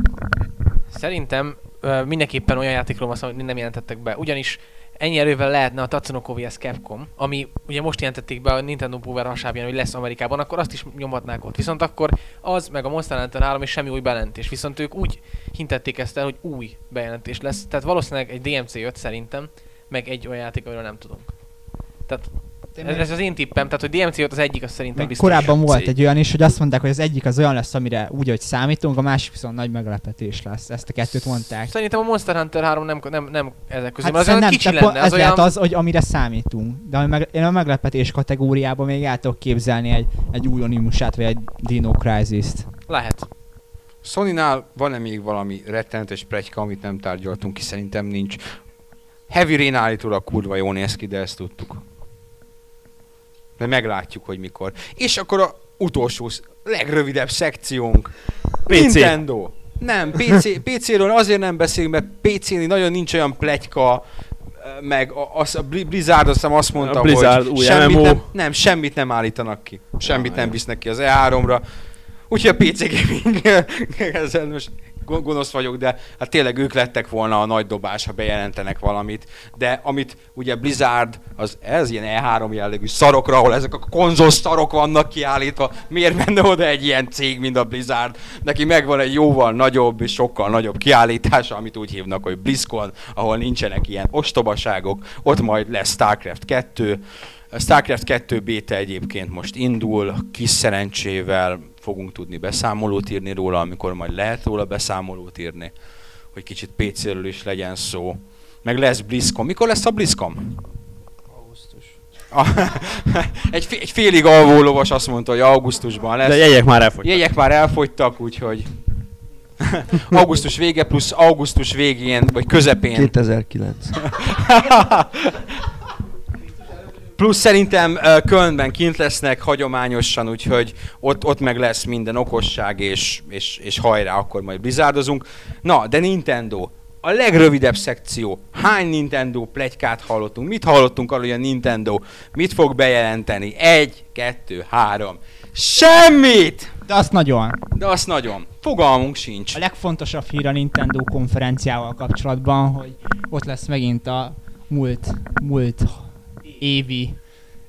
Szerintem ö, mindenképpen olyan játékról van szó, amit nem jelentettek be. Ugyanis ennyi erővel lehetne a Tatsunoko vs Capcom, ami ugye most jelentették be a Nintendo Power hasábján, hogy lesz Amerikában, akkor azt is nyomhatnák ott. Viszont akkor az, meg a Monster Hunter 3 és semmi új bejelentés. Viszont ők úgy hintették ezt el, hogy új bejelentés lesz. Tehát valószínűleg egy DMC 5 szerintem, meg egy olyan játék, amiről nem tudunk. Tehát ez, ez az én tippem, tehát hogy DMC 5 az egyik, az szerintem biztos. korábban volt egy olyan is, hogy azt mondták, hogy az egyik az olyan lesz, amire úgy, hogy számítunk, a másik viszont nagy meglepetés lesz. Ezt a kettőt mondták. Szerintem a Monster Hunter 3 nem, nem, nem ezek közül. Hát az olyan nem, kicsi lenne, ez az olyan... lehet az, hogy amire számítunk. De ami meg, én a meglepetés kategóriában még el tudok képzelni egy, egy új Onimusát, vagy egy Dino Crisis-t. Lehet. Sony-nál van-e még valami rettenetes plegyka, amit nem tárgyaltunk ki? Szerintem nincs. Heavy Rain állítólag kurva jól néz ki, de ezt tudtuk. De meglátjuk, hogy mikor. És akkor a utolsó, legrövidebb szekciónk. PC. Nintendo. Nem, PC, PC-ről azért nem beszélünk, mert PC-n nagyon nincs olyan pletyka, meg a, a Bli- Blizzard azt hiszem azt mondta, A Blizzard hogy semmit MMO. nem, nem, semmit nem állítanak ki. Semmit Ah, nem visznek ki az E3-ra. Úgyhogy a PC Gaming, ezzel most gonosz vagyok, de hát tényleg ők lettek volna a nagy dobás, ha bejelentenek valamit. De amit ugye Blizzard, az ez ilyen E3 jellegű szarokra, ahol ezek a konzol szarok vannak kiállítva, miért menne oda egy ilyen cég, mint a Blizzard? Neki megvan egy jóval nagyobb és sokkal nagyobb kiállítása, amit úgy hívnak, hogy BlizzCon, ahol nincsenek ilyen ostobaságok, ott majd lesz StarCraft 2, a StarCraft 2 beta egyébként most indul, kis szerencsével fogunk tudni beszámolót írni róla, amikor majd lehet róla beszámolót írni, hogy kicsit PC-ről is legyen szó. Meg lesz BlizzCon. Mikor lesz a BlizzCon? Augusztus. Egy, egy félig alvó lovas azt mondta, hogy augusztusban lesz. De jegyek már elfogytak. Jegyek már elfogytak, úgyhogy augusztus vége plusz augusztus végén, vagy közepén 2009. Plusz szerintem Kölnben kint lesznek hagyományosan, úgyhogy ott, ott meg lesz minden okosság, és, és, és hajrá, akkor majd blizzardozunk. Na, de Nintendo. A legrövidebb szekció. Hány Nintendo plegykát hallottunk? Mit hallottunk arról, hogy a Nintendo mit fog bejelenteni? Egy, kettő, három. Semmit! De azt nagyon. De azt nagyon. Fogalmunk sincs. A legfontosabb hír a Nintendo konferenciával kapcsolatban, hogy ott lesz megint a múlt, múlt évi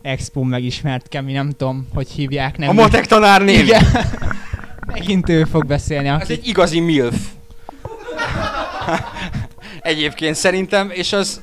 expo megismert Kemi, nem tudom, hogy hívják. Nem A matek tanárné. Igen. megint ő fog beszélni, Ez aki... egy igazi milf. Egyébként szerintem, és az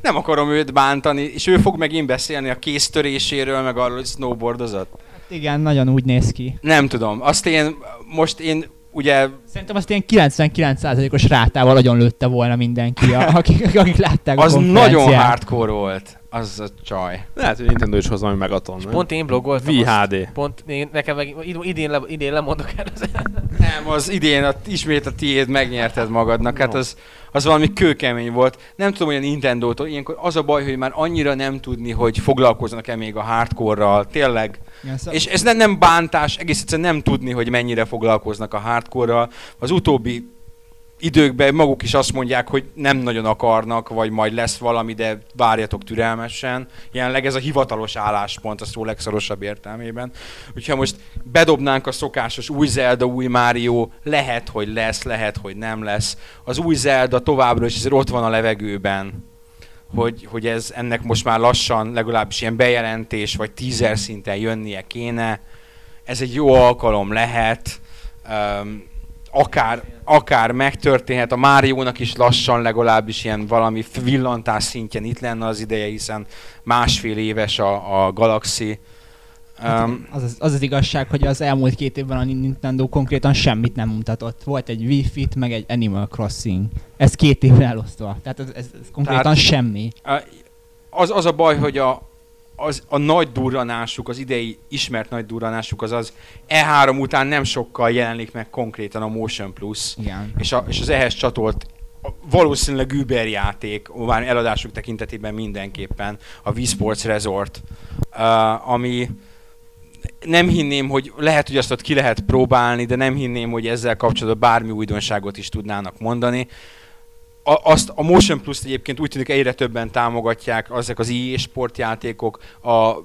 nem akarom őt bántani, és ő fog megint beszélni a kéztöréséről, meg arról, hogy snowboardozott. Igen, nagyon úgy néz ki. Nem tudom, azt én, most én ugye, Szerintem azt ilyen 99%-os rátával nagyon lőtte volna mindenki, a- akik, akik látták az a nagyon hardcore volt, az a csaj. Lehet, hogy Nintendo is hoz valami megaton. nem? Pont én blogoltam. azt. VHD. Pont én, nekem meg id- idén, le, idén lemondok el az Nem, az idén a, ismét a tiéd megnyerted magadnak, hát az, az valami kőkemény volt. Nem tudom, hogy a Nintendo-tól, ilyenkor az a baj, hogy már annyira nem tudni, hogy foglalkoznak-e még a hardcore-ral, tényleg. Igen, szóval- És ez nem, nem bántás, egész egyszerűen nem tudni, hogy mennyire foglalkoznak a hardcore-ral. Az utóbbi időkben maguk is azt mondják, hogy nem nagyon akarnak, vagy majd lesz valami, de várjatok türelmesen. Jelenleg ez a hivatalos álláspont a szó legszorosabb értelmében. Úgyhogy most bedobnánk a szokásos új Zelda, új Mario, lehet, hogy lesz, lehet, hogy nem lesz. Az új Zelda továbbra is ott van a levegőben, hogy, hogy ez ennek most már lassan legalábbis ilyen bejelentés, vagy teaser szinten jönnie kéne. Ez egy jó alkalom lehet. Um, akár, akár megtörténhet, a Máriónak is lassan legalábbis ilyen valami villantás szintjén itt lenne az ideje, hiszen másfél éves a, a Galaxy. Um, Az, az, az az igazság, hogy az elmúlt két évben a Nintendo konkrétan semmit nem mutatott. Volt egy Wii Fit, meg egy Animal Crossing. Ez két évre elosztva. Tehát ez, ez, ez konkrétan Tehát- semmi. az, az a baj, hogy a, az, a nagy durranásuk, az idei ismert nagy durranásuk az az E3 után nem sokkal jelenik meg konkrétan a Motion Plus. Igen. és, a, és az ehhez csatolt valószínűleg Uber játék, már eladásuk tekintetében mindenképpen, a Wii Sports Resort, uh, ami nem hinném, hogy lehet, hogy azt ott ki lehet próbálni, de nem hinném, hogy ezzel kapcsolatban bármi újdonságot is tudnának mondani. A, azt, a Motion Plus-t egyébként úgy tűnik egyre többen támogatják, ezek az EA sportjátékok, a uh,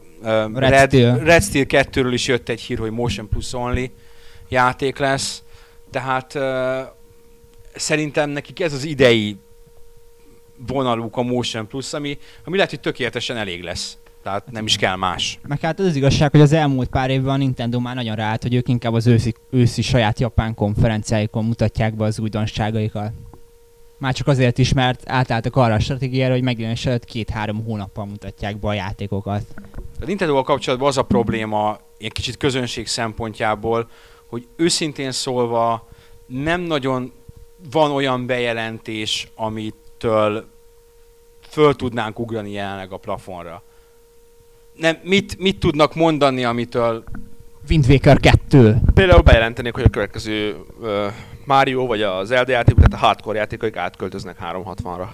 Red, Steel. Red Steel 2-ről is jött egy hír, hogy Motion Plus Only játék lesz, tehát szerintem nekik ez az idei vonaluk a Motion Plus, ami, ami lehet, hogy tökéletesen elég lesz. Tehát nem is kell más. Meg hát az az igazság, hogy az elmúlt pár évben a Nintendo már nagyon ráállt, hogy ők inkább az őszi, őszi saját japán konferenciáikon mutatják be az újdonságaikat. Már csak azért is, mert átálltak arra a stratégiára, hogy megjelenés előtt két-három hónappal mutatják be a játékokat. A Nintendo-val kapcsolatban az a probléma, ilyen kicsit közönség szempontjából, hogy őszintén szólva nem nagyon van olyan bejelentés, amitől föl tudnánk ugrani jelenleg a plafonra. Nem, mit, mit tudnak mondani, amitől Wind Waker 2. Például bejelentenék, hogy a következő uh, Mario vagy az Zelda játék, tehát a hardcore játékaik átköltöznek 360-ra.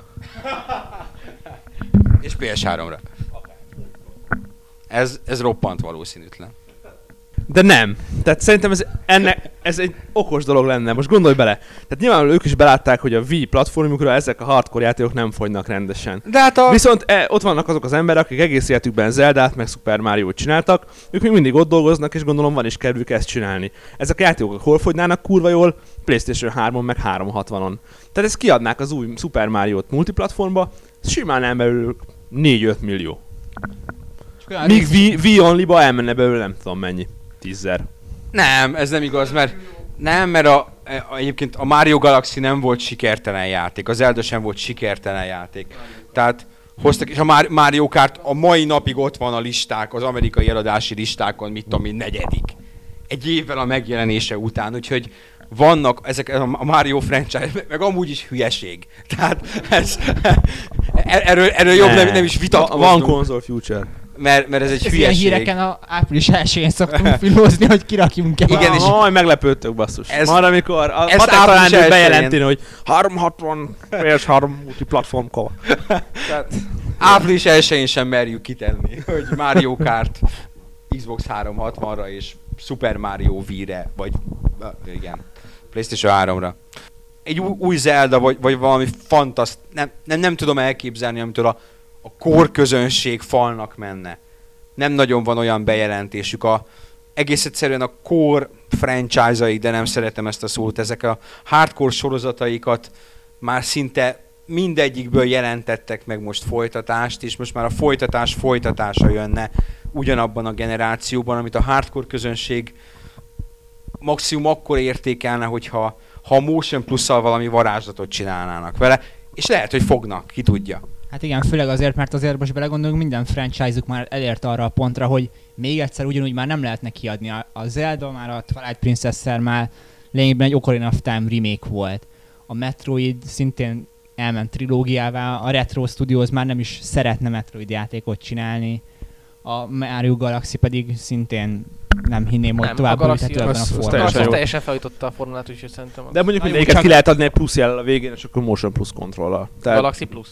és PS3-ra. Ez, ez roppant valószínűtlen. De nem. Tehát szerintem ez, enne, ez egy okos dolog lenne. Most gondolj bele. Tehát nyilván ők is belátták, hogy a Wii platformukra ezek a hardcore játékok nem fogynak rendesen. De hát a... Viszont e, ott vannak azok az emberek, akik egész életükben Zeldát, meg Super Mario-t csináltak, ők még mindig ott dolgoznak, és gondolom van is kedvük ezt csinálni. Ezek a játékok hol fogynának kurva jól? PlayStation 3-on, meg 360-on. Tehát ezt kiadnák az új Super Mario-t multiplatformba, simán elmerül 4-5 millió. Csak olyan Míg rész- Wii, Wii Only-ba elmenne belőle nem tudom mennyi. Tízzer. Nem, ez nem igaz, mert nem, mert a, a, egyébként a Mario Galaxy nem volt sikertelen játék, az Zelda sem volt sikertelen játék. Tehát hoztak, és a Mar- Mario Kart a mai napig ott van a listák, az amerikai eladási listákon, mit tudom én, negyedik. Egy évvel a megjelenése után, úgyhogy vannak ezek a Mario franchise, meg amúgy is hülyeség. Tehát ez, erről, erről jobb nem, nem is Van vitatkoznunk, console future. Mert, mert ez egy Ez ilyen hülyeség. híreken a április 1-én szoktunk filózni, hogy kirakjunk-e Igen, valami. és- Majd meglepődtök basszus. Ez- Majd amikor a ezt április bejelenteni, hogy 360 PS3 multiplatform kó. Április 1-én sem merjük kitenni, hogy Mario Kart Xbox 360-ra és Super Mario Wii-re, vagy igen, PlayStation 3-ra. Egy új, új Zelda, vagy, vagy valami fantaszt, nem, nem, nem tudom elképzelni, amitől a, a core közönség falnak menne. Nem nagyon van olyan bejelentésük. A, egész egyszerűen a core franchise-aik, de nem szeretem ezt a szót, ezek a hardcore sorozataikat már szinte mindegyikből jelentettek meg most folytatást, és most már a folytatás folytatása jönne ugyanabban a generációban, amit a hardcore közönség maximum akkor értékelne, hogyha ha a Motion Plus-szal valami varázslatot csinálnának vele, és lehet, hogy fognak, ki tudja. Hát igen, főleg azért, mert azért most belegondolunk, minden franchise-uk már elért arra a pontra, hogy még egyszer ugyanúgy már nem lehetne kiadni. A, a Zelda már a Twilight Princess-szel már lényegében egy Ocarina of Time remake volt. A Metroid szintén elment trilógiává, a Retro Studios már nem is szeretne Metroid játékot csinálni, a Mario Galaxy pedig szintén nem hinném, hogy Nem, tovább a Galaxy az- az A teljesen jó. teljesen felütötte a formulát, úgyhogy szerintem a De mondjuk mindegyiket csak- ki lehet adni egy plusz jellel a végén, és akkor Motion Plus kontrollal. Tehát Galaxy Plus.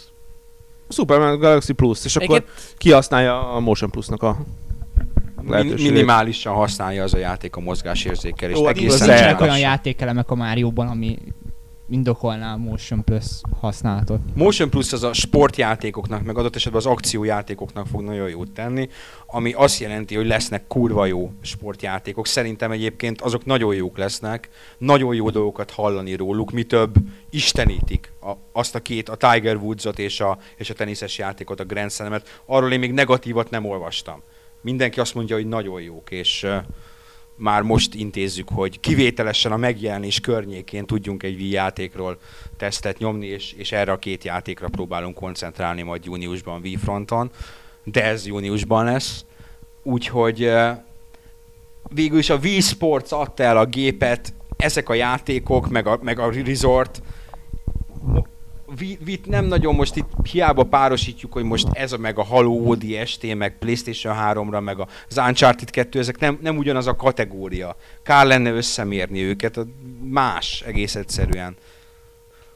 Superman Galaxy Plus, és akkor Egyébként kihasználja a Motion Plusnak a lehetőségét. minimálisan használja az a játék a mozgásérzékelést. Jó, hát egészen Nincsenek olyan játékelemek a Márióban, ami indokolná a Motion Plus használatot. Motion Plus az a sportjátékoknak, meg adott esetben az akciójátékoknak fog nagyon jót tenni, ami azt jelenti, hogy lesznek kurva jó sportjátékok. Szerintem egyébként azok nagyon jók lesznek, nagyon jó dolgokat hallani róluk, mi több istenítik a, azt a két, a Tiger Woods-ot és a, és a teniszes játékot, a Grand Slam-et. Arról én még negatívat nem olvastam. Mindenki azt mondja, hogy nagyon jók, és uh, már most intézzük, hogy kivételesen a megjelenés környékén tudjunk egy Wii játékról tesztet nyomni, és, és erre a két játékra próbálunk koncentrálni majd júniusban Wii fronton, de ez júniusban lesz. Úgyhogy végül is a Wii Sports adta el a gépet, ezek a játékok, meg a, meg a Resort, Wii-t nem nagyon most itt hiába párosítjuk, hogy most ez a meg a Halo ODST, meg PlayStation 3-ra, meg az Uncharted 2, ezek nem, nem ugyanaz a kategória. Kár lenne összemérni őket, más egész egyszerűen.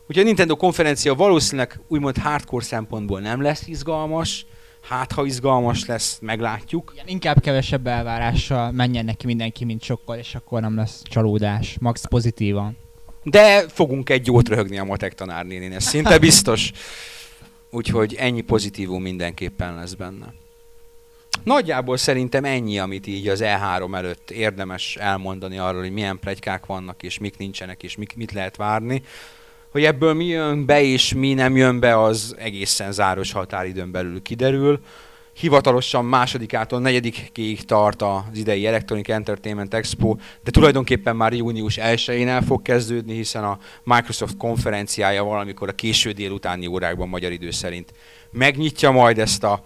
Úgyhogy a Nintendo konferencia valószínűleg úgymond hardcore szempontból nem lesz izgalmas, hát ha izgalmas lesz, meglátjuk. Igen, inkább kevesebb elvárással menjen neki mindenki, mint sokkal, és akkor nem lesz csalódás. Max pozitívan. De fogunk egy jót röhögni a matek tanárnénén, ez szinte biztos. Úgyhogy ennyi pozitívum mindenképpen lesz benne. Nagyjából szerintem ennyi, amit így az E3 előtt érdemes elmondani arról, hogy milyen plegykák vannak, és mik nincsenek, és mik, mit lehet várni. Hogy ebből mi jön be, és mi nem jön be, az egészen záros határidőn belül kiderül. Hivatalosan másodikától negyedikéig tart az idei Electronic Entertainment Expo, de tulajdonképpen már június 1-én el fog kezdődni, hiszen a Microsoft konferenciája valamikor a késő délutáni órákban magyar idő szerint megnyitja majd ezt a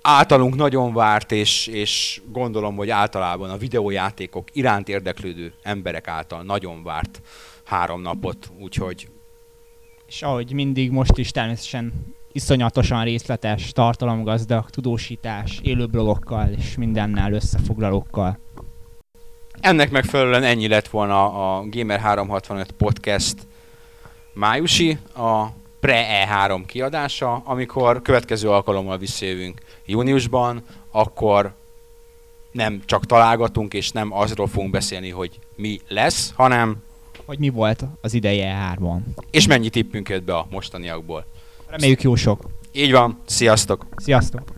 általunk nagyon várt, és, és gondolom, hogy általában a videójátékok iránt érdeklődő emberek által nagyon várt három napot, úgyhogy És ahogy mindig most is természetesen iszonyatosan részletes, tartalomgazdag, tudósítás, élő blogokkal és mindennel összefoglalókkal. ennek megfelelően ennyi lett volna a Gamer 365 podcast májusi, a pre-E3 kiadása, amikor következő alkalommal visszajövünk júniusban, akkor nem csak találgatunk, és nem azról fogunk beszélni, hogy mi lesz, hanem Hogy mi volt az ideje E3-ban. és mennyi tippünk jött be a mostaniakból. Reméljük jó sok. Így van, sziasztok! Sziasztok!